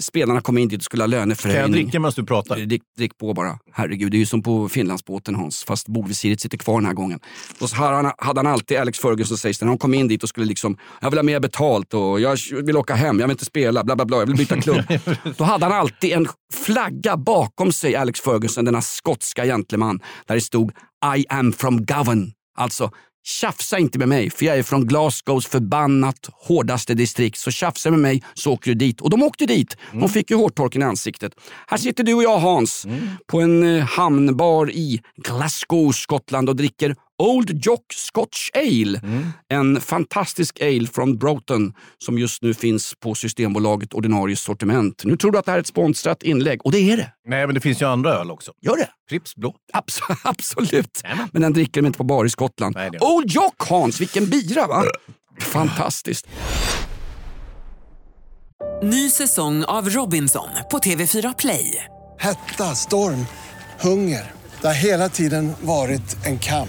[SPEAKER 1] spelarna kom in dit och skulle ha
[SPEAKER 2] Kan jag
[SPEAKER 1] löneförhöjning.
[SPEAKER 2] dricka medan du pratar?
[SPEAKER 1] Drick, drick på bara. Herregud, det är ju som på Finlandsbåten Hans, fast bogvisiret sitter kvar den här gången. Och så hade han, hade han alltid, Alex Ferguson sägs det, när han kom in dit och skulle liksom, jag vill ha mer betalt och jag vill åka hem, jag vill inte spela, bla bla bla, jag vill byta klubb. <laughs> Då hade han alltid en flagga bakom sig, Alex Ferguson, denna skotska gentleman, där det stod I am from Govan. Alltså, Tjafsa inte med mig, för jag är från Glasgows förbannat hårdaste distrikt. Så tjafsa med mig så åker du dit. Och de åkte dit. De fick ju hårtorken i ansiktet. Här sitter du och jag Hans på en eh, hamnbar i Glasgow, Skottland och dricker Old Jock Scotch Ale. En fantastisk ale från Broughton som just nu finns på Systembolaget ordinarie sortiment. Nu tror du att det här är ett sponsrat inlägg och det är det.
[SPEAKER 2] Nej, men det finns ju andra öl också.
[SPEAKER 1] Gör det?
[SPEAKER 2] Pripps blå.
[SPEAKER 1] Abs- <laughs> absolut. Men den dricker de inte på bar i Skottland. Old Jock Hans, vilken bira va? Fantastiskt.
[SPEAKER 4] Ny säsong av Robinson på TV4 Play.
[SPEAKER 5] Hetta, storm, hunger. Det har hela tiden varit en kamp.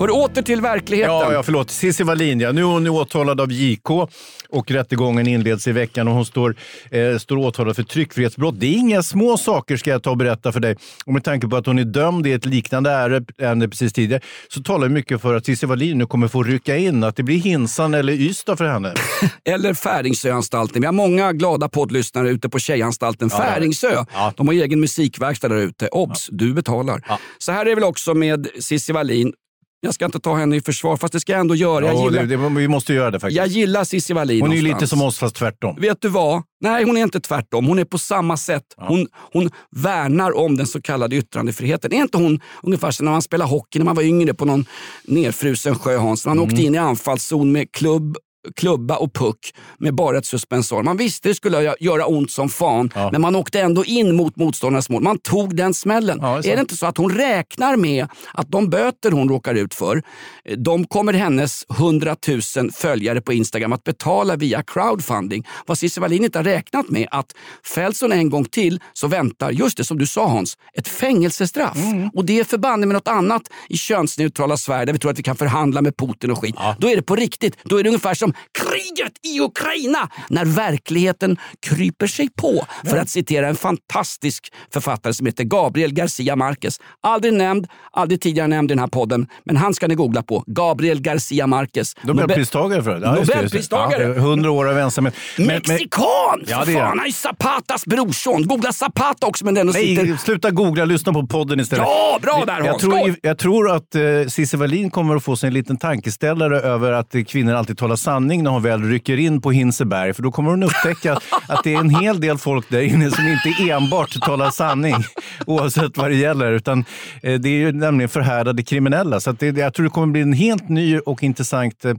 [SPEAKER 1] Hör åter till verkligheten.
[SPEAKER 2] Ja, ja förlåt. Cissi Wallin, ja. Nu är hon åtalad av JK och rättegången inleds i veckan och hon står, eh, står åtalad för tryckfrihetsbrott. Det är inga små saker ska jag ta och berätta för dig. Och med tanke på att hon är dömd i ett liknande ärende precis tidigare så talar mycket för att Cissi Wallin nu kommer få rycka in. Att det blir Hinsan eller Ystad för henne. <laughs>
[SPEAKER 1] eller Färingsöanstalten. Vi har många glada poddlyssnare ute på Tjejanstalten
[SPEAKER 2] Ja,
[SPEAKER 1] Färingsö.
[SPEAKER 2] ja.
[SPEAKER 1] De har egen musikverkstad där ute. Obs, du betalar. Så här är det väl också med Cissi Wallin. Jag ska inte ta henne i försvar, fast det ska jag ändå göra. Jag
[SPEAKER 2] Ja,
[SPEAKER 1] gillar,
[SPEAKER 2] det, det, vi måste göra det faktiskt.
[SPEAKER 1] jag gillar Cissi Wallin
[SPEAKER 2] hon är ju lite som oss fast tvärtom.
[SPEAKER 1] Vet du vad? Nej, hon är inte tvärtom. Hon är på samma sätt. Hon, hon värnar om den så kallade yttrandefriheten. Är inte hon ungefär som när man spelade hockey när man var yngre på någon nerfrusen sjö, Hans? Man åkte in i anfallszon med klubb klubba och puck med bara ett suspensor. Man visste det skulle göra ont som fan, men man åkte ändå in mot motståndarnas mål. Man tog den smällen.
[SPEAKER 2] Ja, det är
[SPEAKER 1] är, det inte så att hon räknar med att de böter hon råkar ut för, de kommer hennes 100 000 följare på Instagram att betala via crowdfunding. Vad Cissi Wallin inte har räknat med att fälls hon en gång till så väntar, just det som du sa Hans, ett fängelsestraff.
[SPEAKER 2] Mm.
[SPEAKER 1] Och det är förbanne med något annat i könsneutrala Sverige där vi tror att vi kan förhandla med Putin och skit. Då är det på riktigt. Då är det ungefär som kriget i Ukraina när verkligheten kryper sig på. För att citera en fantastisk författare som heter Gabriel Garcia Marquez. Aldrig nämnd, aldrig tidigare nämnd i den här podden, men han ska ni googla på. Gabriel Garcia Marquez.
[SPEAKER 2] Nobelpristagare för det. Ja.
[SPEAKER 1] Nobelpristagare.
[SPEAKER 2] 100 år av ensamhet. Men- men-
[SPEAKER 1] Mexikan!
[SPEAKER 2] Ja, det är han.
[SPEAKER 1] är Zapatas brorson. Googla Zapata också men den och
[SPEAKER 2] Nej,
[SPEAKER 1] sitter...
[SPEAKER 2] sluta googla, lyssna på podden istället.
[SPEAKER 1] Ja, bra där,
[SPEAKER 2] jag tror, jag tror att uh, Cissi Wallin kommer att få sig en liten tankeställare över att eh, kvinnor alltid talar sanning när hon väl rycker in på Hinseberg. För då kommer hon upptäcka att det är en hel del folk där inne som inte enbart talar sanning, oavsett vad det gäller. Utan eh, det är ju nämligen förhärdade kriminella. Så att det, jag tror det kommer bli en helt ny och intressant eh,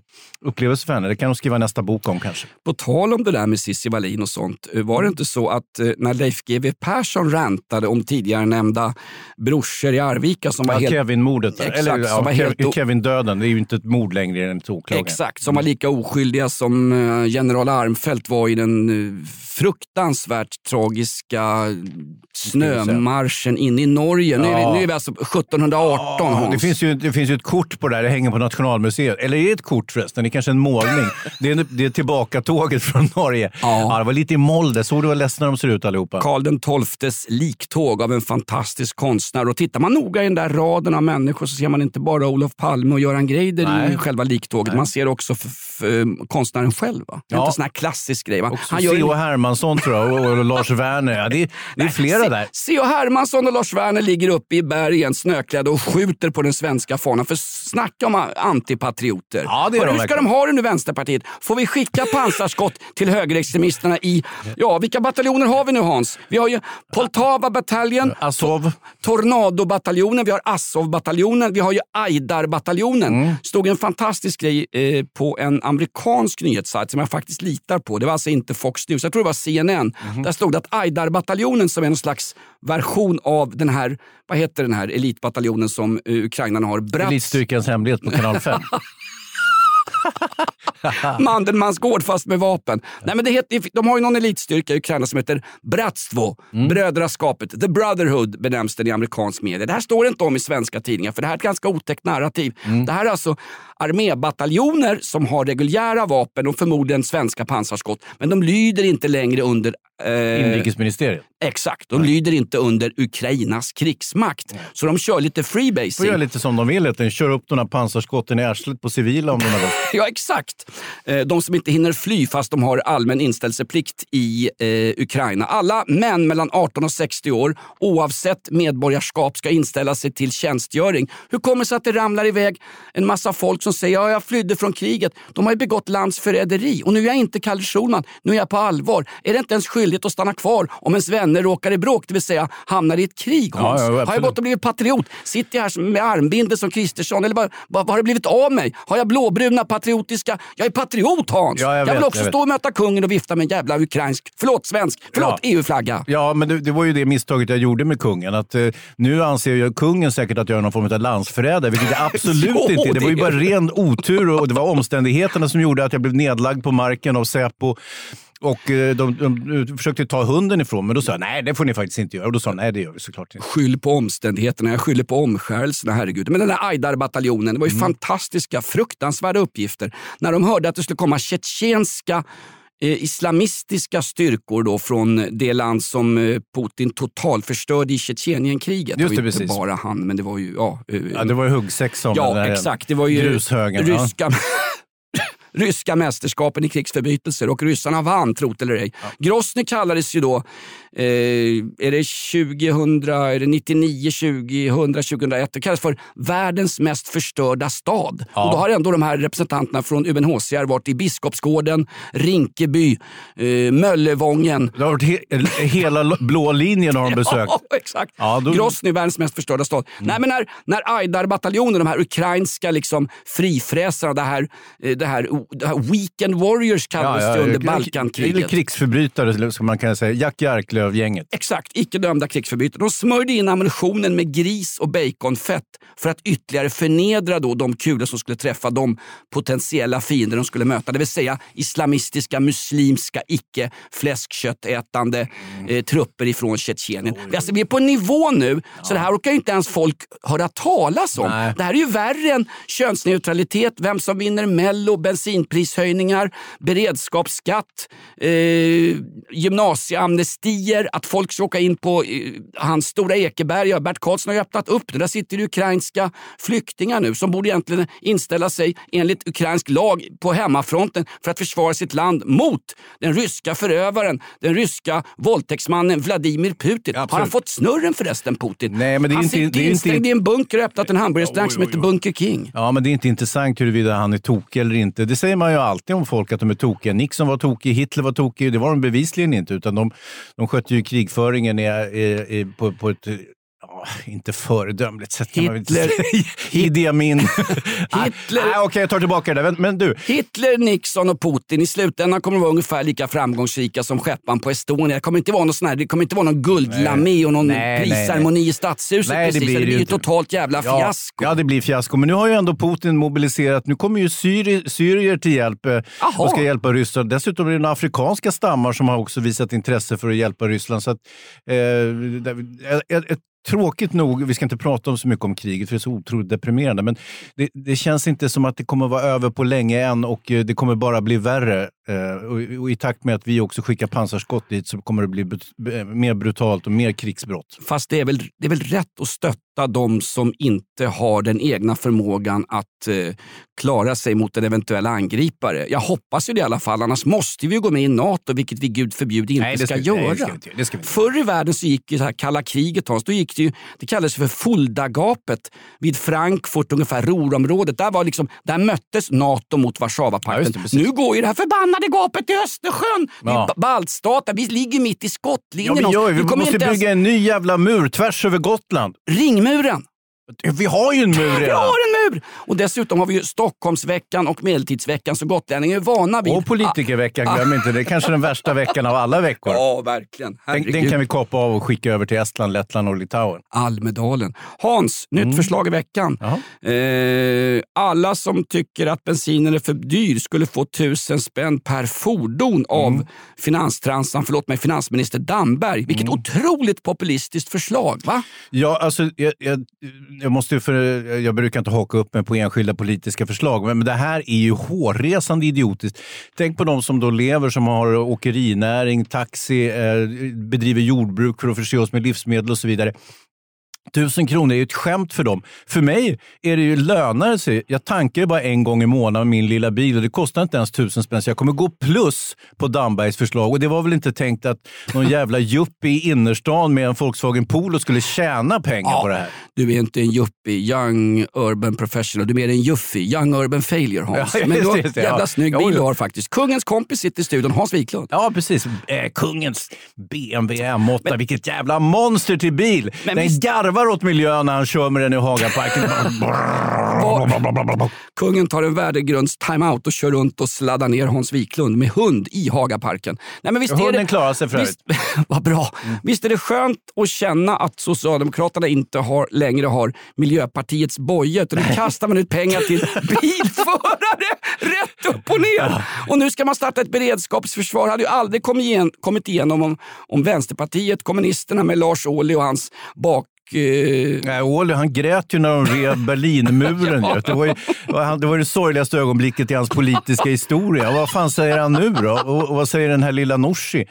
[SPEAKER 2] upplevelse för henne. Det kan hon skriva nästa bok om kanske.
[SPEAKER 1] På tal om det där med Cissi Wallin och sånt. eh, Var det inte så att när Leif GW Persson rantade om tidigare nämnda brorsor i Arvika som var
[SPEAKER 2] Ja,
[SPEAKER 1] helt...
[SPEAKER 2] Kevin-mordet. Eller ja, Kevin-döden. Det är ju inte ett mord längre enligt åklagaren.
[SPEAKER 1] Exakt, som var lika oskyldiga som eh, general Armfelt var i den eh, fruktansvärt tragiska snömarschen in i Norge. Nu, är vi,
[SPEAKER 2] Ja.
[SPEAKER 1] nu är vi alltså 1718 Hans.
[SPEAKER 2] Det finns, ju, det finns ju ett kort på det här, det hänger på Nationalmuseet. Eller är det ett kort förresten? Det är kanske en målning. <laughs> Det är, det är tillbakatåget från Norge. Ja. det var lite i moll där. Såg du vad ledsna de ser ut allihopa?
[SPEAKER 1] Karl XIIs liktåg av en fantastisk konstnär. Och tittar man noga i den där raden av människor så ser man inte bara Olof Palme och Göran Greider
[SPEAKER 2] Nej.
[SPEAKER 1] i själva liktåget. Man ser också f- f- eh, konstnären själv. Va? Det är
[SPEAKER 2] Ja.
[SPEAKER 1] inte sån här klassisk grej. Va?
[SPEAKER 2] Han C.H. Hermansson tror jag och, Lars Werner. Ja, det, är- det är flera där.
[SPEAKER 1] C.H. Hermansson och Lars Werner ligger uppe i bergen snöklädda och skjuter på den svenska fanan. För snacka om antipatrioter.
[SPEAKER 2] Ja, det är de
[SPEAKER 1] Hur ska de ha det nu, Vänsterpartiet? Får vi skicka pansarskott till högerextremisterna i... Ja, vilka bataljoner har vi nu Hans? Vi har ju Poltava-bataljen,
[SPEAKER 2] Azov.
[SPEAKER 1] Tornado-bataljonen, vi har Azov-bataljonen, vi har ju Aidar-bataljonen.
[SPEAKER 2] Mm.
[SPEAKER 1] stod en fantastisk grej eh, på en amerikansk nyhetssajt som jag faktiskt litar på. Det var alltså inte Fox News, jag tror det var CNN.
[SPEAKER 2] Mhm.
[SPEAKER 1] Där stod det att Aidar-bataljonen som är en slags version av den här, vad heter den här elitbataljonen som eh, ukrainarna har? Bratz.
[SPEAKER 2] Elitstyrkans hemlighet på kanal 5. <laughs> <laughs>
[SPEAKER 1] Mandelmans gård fast med vapen. Nej, men det heter, de har ju någon elitstyrka i Ukraina som heter Bratstvo,
[SPEAKER 2] Mm.
[SPEAKER 1] brödraskapet. The Brotherhood benämns den i amerikansk media. Det här står inte om i svenska tidningar för det här är ett ganska otäckt narrativ.
[SPEAKER 2] Mm.
[SPEAKER 1] Det här är alltså armébataljoner som har reguljära vapen och förmodligen svenska pansarskott. Men de lyder inte längre under eh,
[SPEAKER 2] Inrikesministeriet.
[SPEAKER 1] Exakt, de lyder inte under Ukrainas krigsmakt. Så de kör lite
[SPEAKER 2] får
[SPEAKER 1] freebasing.
[SPEAKER 2] göra lite som de vill. att de Kör upp de här pansarskotten i arslet på civila om de har lust. <laughs>
[SPEAKER 1] Ja, exakt. Eh, De som inte hinner fly fast de har allmän inställelseplikt i eh, Ukraina. Alla män mellan 18 och 60 år oavsett medborgarskap ska inställa sig till tjänstgöring. Hur kommer det sig att det ramlar iväg en massa folk som säger ja, jag flydde från kriget. De har ju begått landsförräderi och nu är jag inte Kalle Schulman. Nu är jag på allvar. Är det inte ens skyldighet skyldighet att stanna kvar om ens vänner råkar i bråk, det vill säga hamnar i ett krig. Hans.
[SPEAKER 2] Ja, ja,
[SPEAKER 1] har jag gått och blivit patriot? Sitter jag här med armbindel som Kristersson? Eller vad, vad, har det blivit av mig? Har jag blåbruna patriotiska... Jag är patriot Hans!
[SPEAKER 2] Ja, jag
[SPEAKER 1] vill
[SPEAKER 2] vet,
[SPEAKER 1] också
[SPEAKER 2] jag
[SPEAKER 1] stå och möta kungen och vifta med en jävla ukrainsk, förlåt svensk, förlåt. EU-flagga.
[SPEAKER 2] Ja, men det, det var ju det misstaget jag gjorde med kungen. Att, eh, nu anser ju kungen säkert att jag är någon form av landsförrädare, vilket jag <laughs> absolut
[SPEAKER 1] Jo,
[SPEAKER 2] inte är. Det var ju bara ren otur och det var omständigheterna som gjorde att jag blev nedlagd på marken av Säpo. Och eh, de, de, de försökte ta hunden ifrån mig. Då sa jag nej, det får ni faktiskt inte göra. Och då sa de nej, det gör vi såklart inte.
[SPEAKER 1] Skyll på omständigheterna, jag skyller på omskärelserna, herregud. Men den där Aidar-bataljonen, det var ju
[SPEAKER 2] Mm.
[SPEAKER 1] fantastiska, fruktansvärda uppgifter. När de hörde att det skulle komma tjetjenska eh, islamistiska styrkor då från det land som eh, Putin totalförstörde i Tjetjenienkriget.
[SPEAKER 2] Just det,
[SPEAKER 1] inte bara han, men det var ju... Ja,
[SPEAKER 2] Ja, det var ju huggsexa om den
[SPEAKER 1] Ja,
[SPEAKER 2] där
[SPEAKER 1] exakt. Det var ju
[SPEAKER 2] grushögen. ja.
[SPEAKER 1] Ryska, mästerskapen i krigsförbrytelser och ryssarna vann, trot eller ej. Grozny kallades ju då, eh, är det 2000, är det 99, 2000, 2001, det kallas för världens mest förstörda stad.
[SPEAKER 2] Ja.
[SPEAKER 1] Och då har ändå de här representanterna från UNHCR varit i Biskopsgården, Rinkeby, eh, Möllevången.
[SPEAKER 2] Det har varit he hela lo- blå linjen har de <laughs> besökt.
[SPEAKER 1] Ja, exakt.
[SPEAKER 2] Ja, då-
[SPEAKER 1] Grozny, världens mest förstörda stad. Nej, men när, när Aidar-bataljonen, de här ukrainska liksom, frifräsarna, det här, eh, det, här, det här Weekend Warriors kallades det under
[SPEAKER 2] Eller
[SPEAKER 1] Balkankriget.
[SPEAKER 2] krigsförbrytare, som man kan säga. Jack Jarklöv-gänget.
[SPEAKER 1] Exakt, icke dömda krigsförbrytare. De smörjde in ammunitionen med gris och baconfett för att ytterligare förnedra då de kulor som skulle träffa de potentiella fiender de skulle möta. Det vill säga islamistiska, muslimska, icke fläskköttätande eh, trupper ifrån Tjetjenien. Alltså, vi är på en nivå nu, så det här orkar inte ens folk höra talas om.
[SPEAKER 2] Nej.
[SPEAKER 1] Det här är ju värre än könsneutralitet, vem som vinner Mello, bensinprishöjningar, beredskapsskatt, eh, gymnasieamnestier, att folk ska åka in på eh, hans Stora Ekeberg. Bert Karlsson har öppnat upp det. Där sitter det ukrainska flyktingar nu som borde egentligen inställa sig enligt ukrainsk lag på hemmafronten för att försvara sitt land mot den ryska förövaren, den ryska våldtäktsmannen Vladimir Putin. Har han
[SPEAKER 2] absolut.
[SPEAKER 1] fått snurren förresten, Putin?
[SPEAKER 2] Nej, men det är
[SPEAKER 1] han
[SPEAKER 2] inte-
[SPEAKER 1] sitter
[SPEAKER 2] det är inte-
[SPEAKER 1] instängd i en bunker och öppnat en hamburgerrestaurang som heter Bunker King.
[SPEAKER 2] Ja, men det är inte intressant huruvida han är tokig eller inte. Det säger man ju alltid om folk, att de är tokiga. Nixon var tokig, Hitler var tokig. Det var de bevisligen inte, utan de, de skötte ju krigföringen i, i, i, på, på ett ja, inte föredömligt sätt kan man väl inte
[SPEAKER 1] Hitler-
[SPEAKER 2] säga. <laughs> Idi Amin. <laughs>
[SPEAKER 1] Hitler-
[SPEAKER 2] Nej, Okej, jag tar tillbaka det. Men, men du,
[SPEAKER 1] Hitler, Nixon och Putin i slutändan kommer att vara ungefär lika framgångsrika som skepparen på Estonia. Det kommer inte vara någon, sån här, det kommer inte vara någon guldlamé och någon
[SPEAKER 2] Nej, nej,
[SPEAKER 1] prisceremoni i stadshuset.
[SPEAKER 2] Nej, det blir
[SPEAKER 1] det
[SPEAKER 2] det
[SPEAKER 1] blir
[SPEAKER 2] ju
[SPEAKER 1] totalt jävla
[SPEAKER 2] Ja,
[SPEAKER 1] fiasko.
[SPEAKER 2] Ja, det blir fiasko. Men nu har ju ändå Putin mobiliserat. Nu kommer ju syrier, syrier till hjälp eh,
[SPEAKER 1] Jaha.
[SPEAKER 2] och ska hjälpa Ryssland. Dessutom är det några afrikanska stammar som har också visat intresse för att hjälpa Ryssland. Så att, eh, ett, ett, Tråkigt nog, vi ska inte prata om så mycket om kriget för det är så otroligt deprimerande, men det, det känns inte som att det kommer vara över på länge än och eh, det kommer bara bli värre. Eh, och, och I takt med att vi också skickar pansarskott dit så kommer det bli eh, mer brutalt och mer krigsbrott.
[SPEAKER 1] Fast det är, väl, det är väl rätt att stötta de som inte har den egna förmågan att eh, klara sig mot en eventuell angripare. Jag hoppas ju det i alla fall, annars måste vi ju gå med i NATO, vilket vi gud förbjude inte
[SPEAKER 2] Nej,
[SPEAKER 1] ska,
[SPEAKER 2] ska-
[SPEAKER 1] göra.
[SPEAKER 2] nej, det ska vi inte- det ska vi.
[SPEAKER 1] Förr i världen så gick ju det här kalla kriget, Hans, då gick det, ju, det kallades för Fuldagapet vid Frankfurt, ungefär Ruhrområdet. Där, var liksom, där möttes NATO mot
[SPEAKER 2] Ja,
[SPEAKER 1] Warszawapakten.
[SPEAKER 2] precis.
[SPEAKER 1] nu går ju det här förbannade gapet i Östersjön!
[SPEAKER 2] Ja.
[SPEAKER 1] ba- baltstater, vi ligger mitt i
[SPEAKER 2] Ja,
[SPEAKER 1] skottlinjen.
[SPEAKER 2] vi,
[SPEAKER 1] Hans.
[SPEAKER 2] gör, vi
[SPEAKER 1] kommer
[SPEAKER 2] måste
[SPEAKER 1] inte ens-
[SPEAKER 2] bygga en ny jävla mur tvärs över Gotland.
[SPEAKER 1] Ringmuren!
[SPEAKER 2] Vi har ju en mur
[SPEAKER 1] Vi
[SPEAKER 2] redan.
[SPEAKER 1] har en mur! Och dessutom har vi ju Stockholmsveckan och Medeltidsveckan så gotlänningar är vana vid.
[SPEAKER 2] Och politikerveckan, glöm inte. Det är kanske den värsta veckan av alla veckor.
[SPEAKER 1] Ja, verkligen.
[SPEAKER 2] Den, den kan vi kapa av och skicka över till Estland, Lettland och Litauen.
[SPEAKER 1] Almedalen. Hans, nytt förslag i veckan. Eh, alla som tycker att bensinen är för dyr skulle få tusen spänn per fordon av finanstransan, förlåt mig, finansminister Damberg. Vilket otroligt populistiskt förslag, va?
[SPEAKER 2] Ja, alltså, jag, jag, jag, måste ju för, jag brukar inte haka upp mig på enskilda politiska förslag, men men det här är ju hårresande idiotiskt. Tänk på de som då lever, som har åkerinäring, taxi, eh, bedriver jordbruk för att förse oss med livsmedel och så vidare. Tusen kronor är ju ett skämt för dem. För mig är det ju lönare sig. Jag tankar ju bara en gång i månaden med min lilla bil och det kostar inte ens tusen spänn. Så jag kommer gå plus på Dambergs förslag. Och det var väl inte tänkt att någon <laughs> jävla jupp i innerstan med en Volkswagen Polo skulle tjäna pengar på det här.
[SPEAKER 1] Du är inte en yuppie, young urban professional. Du är mer en juffie, young urban failure Hans. <laughs>
[SPEAKER 2] Ja,
[SPEAKER 1] Men du har
[SPEAKER 2] det, just det,
[SPEAKER 1] jävla
[SPEAKER 2] ja.
[SPEAKER 1] snygg bil du har faktiskt. Kungens kompis sitter i studion, Hans Wiklund.
[SPEAKER 2] Ja, precis. Eh, kungens BMW M8. Vilket jävla monster till bil!
[SPEAKER 1] Men
[SPEAKER 2] den
[SPEAKER 1] visst-
[SPEAKER 2] garvar åt miljön när han kör med den i Hagaparken. <laughs>
[SPEAKER 1] Kungen tar en värdegrunds timeout och kör runt och sladdar ner Hans Wiklund med hund i Hagaparken. Nej, men visst är
[SPEAKER 2] Hunden
[SPEAKER 1] det,
[SPEAKER 2] klarar sig för
[SPEAKER 1] visst, <laughs> Vad bra. Visst är det skönt att känna att Socialdemokraterna inte har, längre har Miljöpartiets boja utan nu kastar man ut pengar till <laughs> bilförare rätt upp och ner. Och nu ska man starta ett beredskapsförsvar. Det hade ju aldrig kommit, igen, kommit igenom om, om Vänsterpartiet, kommunisterna med Lars Ohly och hans bak eh,
[SPEAKER 2] Nej, Ohly, han grät ju när de rev Berlinmuren. <laughs> ju. Det var ju det, var det sorgligaste ögonblicket i hans politiska historia. Vad fan säger han nu då? Och, och vad säger den här lilla Nooshi?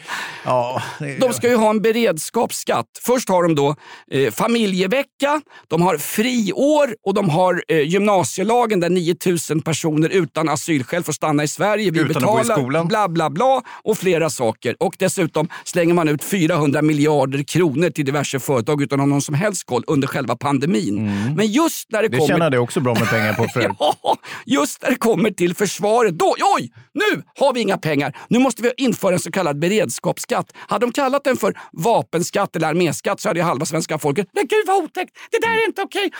[SPEAKER 2] Ja, det-
[SPEAKER 1] De ska ju ha en beredskapsskatt. Först har de då eh, familjevecka, de har friår och de har eh, gymnasielagen där 9000 personer utan asylskäl får stanna i Sverige. Vi
[SPEAKER 2] Utan att gå i
[SPEAKER 1] betalar
[SPEAKER 2] skolan.
[SPEAKER 1] bla bla bla och flera saker. Och dessutom slänger man ut 400 miljarder kronor till diverse företag utan att någon som helst koll under själva pandemin. Men just när det,
[SPEAKER 2] det
[SPEAKER 1] kommer...
[SPEAKER 2] tjänade jag också bra med pengar på <laughs> för
[SPEAKER 1] Ja, just när det kommer till försvaret, då, oj, nu har vi inga pengar. Nu måste vi införa en så kallad beredskapsskatt. Hade de kallat den för vapenskatt eller arméskatt så hade ju halva svenska folket, men gud vad otäckt, det där är inte okej.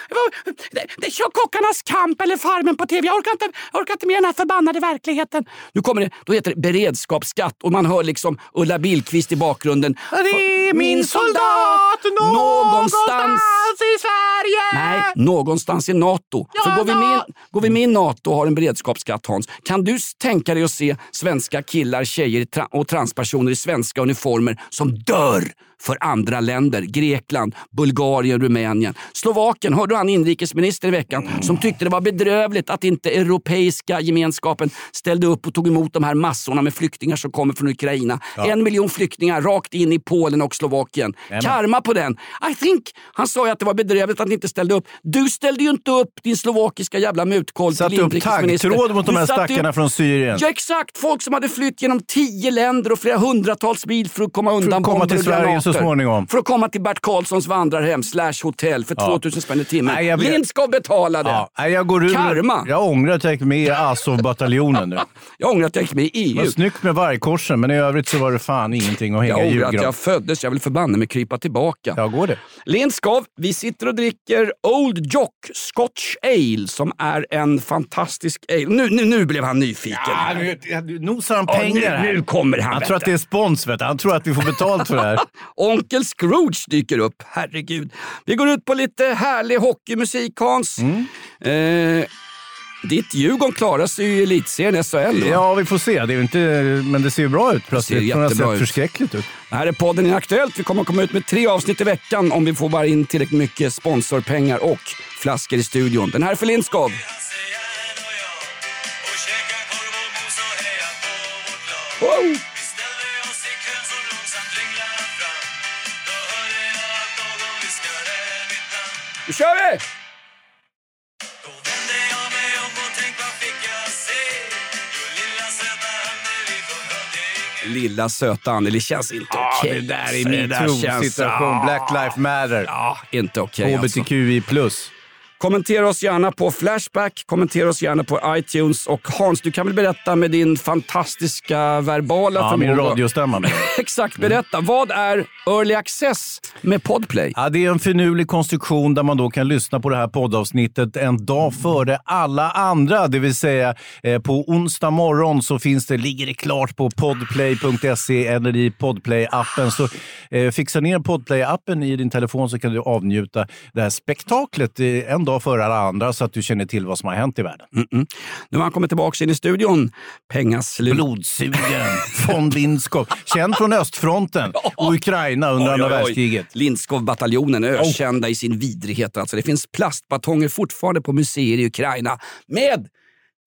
[SPEAKER 1] Det, det kör Kockarnas kamp eller Farmen på tv. Jag orkar inte, jag orkar inte med den här förbannade verkligheten. Nu kommer det, då heter det beredskapsskatt och man hör liksom Ulla Billqvist i bakgrunden.
[SPEAKER 2] Det är min soldat någonstans i Sverige!
[SPEAKER 1] Nej, någonstans i NATO. För går vi, med, går vi med i NATO och har en beredskapsskatt Hans, kan du tänka dig att se svenska killar, tjejer tra- och transpersoner i svenska uniformer som dör för andra länder? Grekland, Bulgarien, Rumänien. Slovakien, hörde du han inrikesminister i veckan som tyckte det var bedrövligt att inte Europeiska gemenskapen ställde upp och tog emot de här massorna med flyktingar som kommer från Ukraina. En miljon flyktingar rakt in i Polen och Slovakien.
[SPEAKER 2] Jajamän.
[SPEAKER 1] Karma på den. I think, han sa ju att det var bedrövligt att ni inte ställde upp. Du ställde ju inte upp din slovakiska jävla mutkoll
[SPEAKER 2] Satt
[SPEAKER 1] till
[SPEAKER 2] upp
[SPEAKER 1] inrikesminister.
[SPEAKER 2] taggtråd mot de här
[SPEAKER 1] satte
[SPEAKER 2] stackarna
[SPEAKER 1] upp-
[SPEAKER 2] från Syrien.
[SPEAKER 1] Ja exakt, folk som hade flytt genom tio länder och flera hundratals mil för att komma undan
[SPEAKER 2] komma
[SPEAKER 1] bomber
[SPEAKER 2] till
[SPEAKER 1] och
[SPEAKER 2] Sverige
[SPEAKER 1] granater.
[SPEAKER 2] Så småningom.
[SPEAKER 1] För att komma till Bert Karlssons vandrarhem slash hotell för
[SPEAKER 2] Ja.
[SPEAKER 1] 2000 spänn i timmen.
[SPEAKER 2] Nej, jag vet-
[SPEAKER 1] Lindskov betalade.
[SPEAKER 2] Ja, nej, jag går ur.
[SPEAKER 1] Karma.
[SPEAKER 2] Jag ångrar att jag gick med i Azov-bataljonen nu. <laughs>
[SPEAKER 1] Jag ångrar att jag gick med i
[SPEAKER 2] Det var
[SPEAKER 1] EU.
[SPEAKER 2] snyggt med vargkorsen, men i övrigt så var det fan ingenting att hänga
[SPEAKER 1] Jag
[SPEAKER 2] i
[SPEAKER 1] ångrar att jag föddes. Jag vill förbanne mig krypa tillbaka.
[SPEAKER 2] Ja, går det?
[SPEAKER 1] Lindskov, vi sitter och dricker Old Jock Scotch Ale som är en fantastisk ale. Nu, nu, nu blev han nyfiken.
[SPEAKER 2] Ja, nu, nu nosar han
[SPEAKER 1] Ja,
[SPEAKER 2] pengar
[SPEAKER 1] nu,
[SPEAKER 2] här.
[SPEAKER 1] nu kommer han.
[SPEAKER 2] Han tror att det är spons, vet du. Han tror att vi får betalt för det här. <laughs>
[SPEAKER 1] Onkel Scrooge dyker upp. Herregud. Vi går ut på lite härlig hockeymusik Hans.
[SPEAKER 2] Mm.
[SPEAKER 1] Eh, ditt Djurgården klarar sig i elitserien SHL. va?
[SPEAKER 2] Ja, vi får se. Det är inte, men det ser ju bra ut plötsligt. Från att ha
[SPEAKER 1] jättebra
[SPEAKER 2] sett
[SPEAKER 1] ut.
[SPEAKER 2] förskräckligt ut.
[SPEAKER 1] Det här är podden Inaktuellt. Vi kommer att komma ut med tre avsnitt i veckan om vi får bara in tillräckligt mycket sponsorpengar och flaskor i studion. Den här är för Lindskov. Wow. Nu kör vi! Lilla söta Anneli känns inte okej.
[SPEAKER 2] det där är
[SPEAKER 1] alltså. Det där känns-
[SPEAKER 2] metoo-situation.
[SPEAKER 1] Ja.
[SPEAKER 2] Black Lives Matter.
[SPEAKER 1] Ja, inte okej alltså.
[SPEAKER 2] HBTQI+.
[SPEAKER 1] Kommentera oss gärna på Flashback, kommentera oss gärna på iTunes och Hans, du kan väl berätta med din fantastiska verbala
[SPEAKER 2] Ja, min
[SPEAKER 1] förmåga.
[SPEAKER 2] radiostämma. <laughs>
[SPEAKER 1] Exakt, berätta. Vad är Early Access med Podplay?
[SPEAKER 2] Ja, det är en finurlig konstruktion där man då kan lyssna på det här poddavsnittet en dag före alla andra. Det vill säga eh, på onsdag morgon så finns det, ligger det klart på podplay.se eller i Podplay-appen. Så eh, fixa ner Podplay-appen i din telefon så kan du avnjuta det här spektaklet en dag före alla andra så att du känner till vad som har hänt i världen.
[SPEAKER 1] Mm-mm. Nu har han kommit tillbaka in i studion. Pengaslut.
[SPEAKER 2] Blodsugen <laughs> von Lindskov. Känd från östfronten <laughs> och Ukraina under andra världskriget.
[SPEAKER 1] Lindskov-bataljonen är ökända i sin vidrighet. Alltså, det finns plastbatonger fortfarande på museer i Ukraina med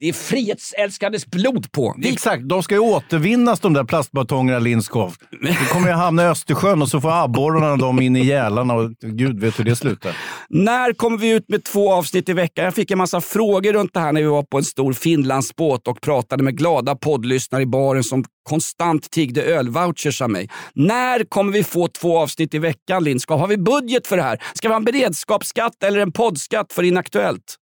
[SPEAKER 1] Det är frihetsälskandes blod på. Vi...
[SPEAKER 2] Exakt, de ska ju återvinnas de där plastbatongerna Lindskov. Det kommer ju hamna i Östersjön och så får abborrarna dem in i gälarna och gud vet hur det slutar.
[SPEAKER 1] När kommer vi ut med två avsnitt i veckan? Jag fick en massa frågor runt det här när vi var på en stor Finlandsbåt och pratade med glada poddlyssnare i baren som konstant tiggde ölvouchers av mig. När kommer vi få två avsnitt i veckan Lindskov? Har vi budget för det här? Ska vi ha en beredskapsskatt eller en poddskatt för Inaktuellt?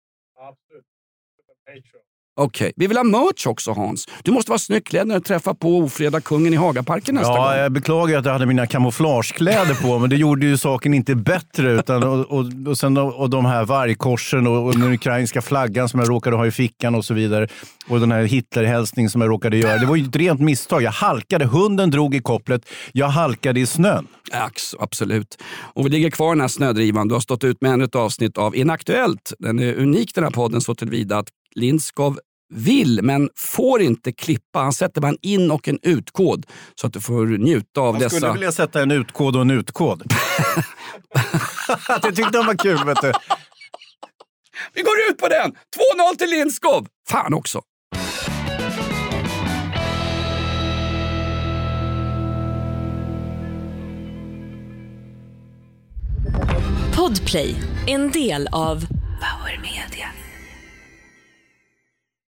[SPEAKER 1] Okej, vi vill ha merch också Hans. Du måste vara snyggt klädd när du träffar på ofreda kungen i Hagaparken nästa
[SPEAKER 2] Ja,
[SPEAKER 1] gång.
[SPEAKER 2] jag beklagar att jag hade mina kamouflagekläder på, men det gjorde ju saken inte bättre. Utan, och, och, och, sen, och de här vargkorsen och, och den ukrainska flaggan som jag råkade ha i fickan och så vidare. Och den här Hitlerhälsningen som jag råkade göra. Det var ju ett rent misstag. Jag halkade, hunden drog i kopplet, jag halkade i snön.
[SPEAKER 1] Ax, absolut. Och vi ligger kvar i den här snödrivan. Du har stått ut med ännu ett avsnitt av Inaktuellt. Den är unik den här podden så tillvida att Lindskov vill men får inte klippa. Han sätter bara en in och en utkod så att du får njuta av
[SPEAKER 2] Jag
[SPEAKER 1] dessa...
[SPEAKER 2] skulle vilja sätta en utkod och en utkod. <laughs> jag tyckte de var kul. Vet du.
[SPEAKER 1] Vi går ut på den! 2-0 till Lindskov! Fan också!
[SPEAKER 6] Podplay, en del av Power Media.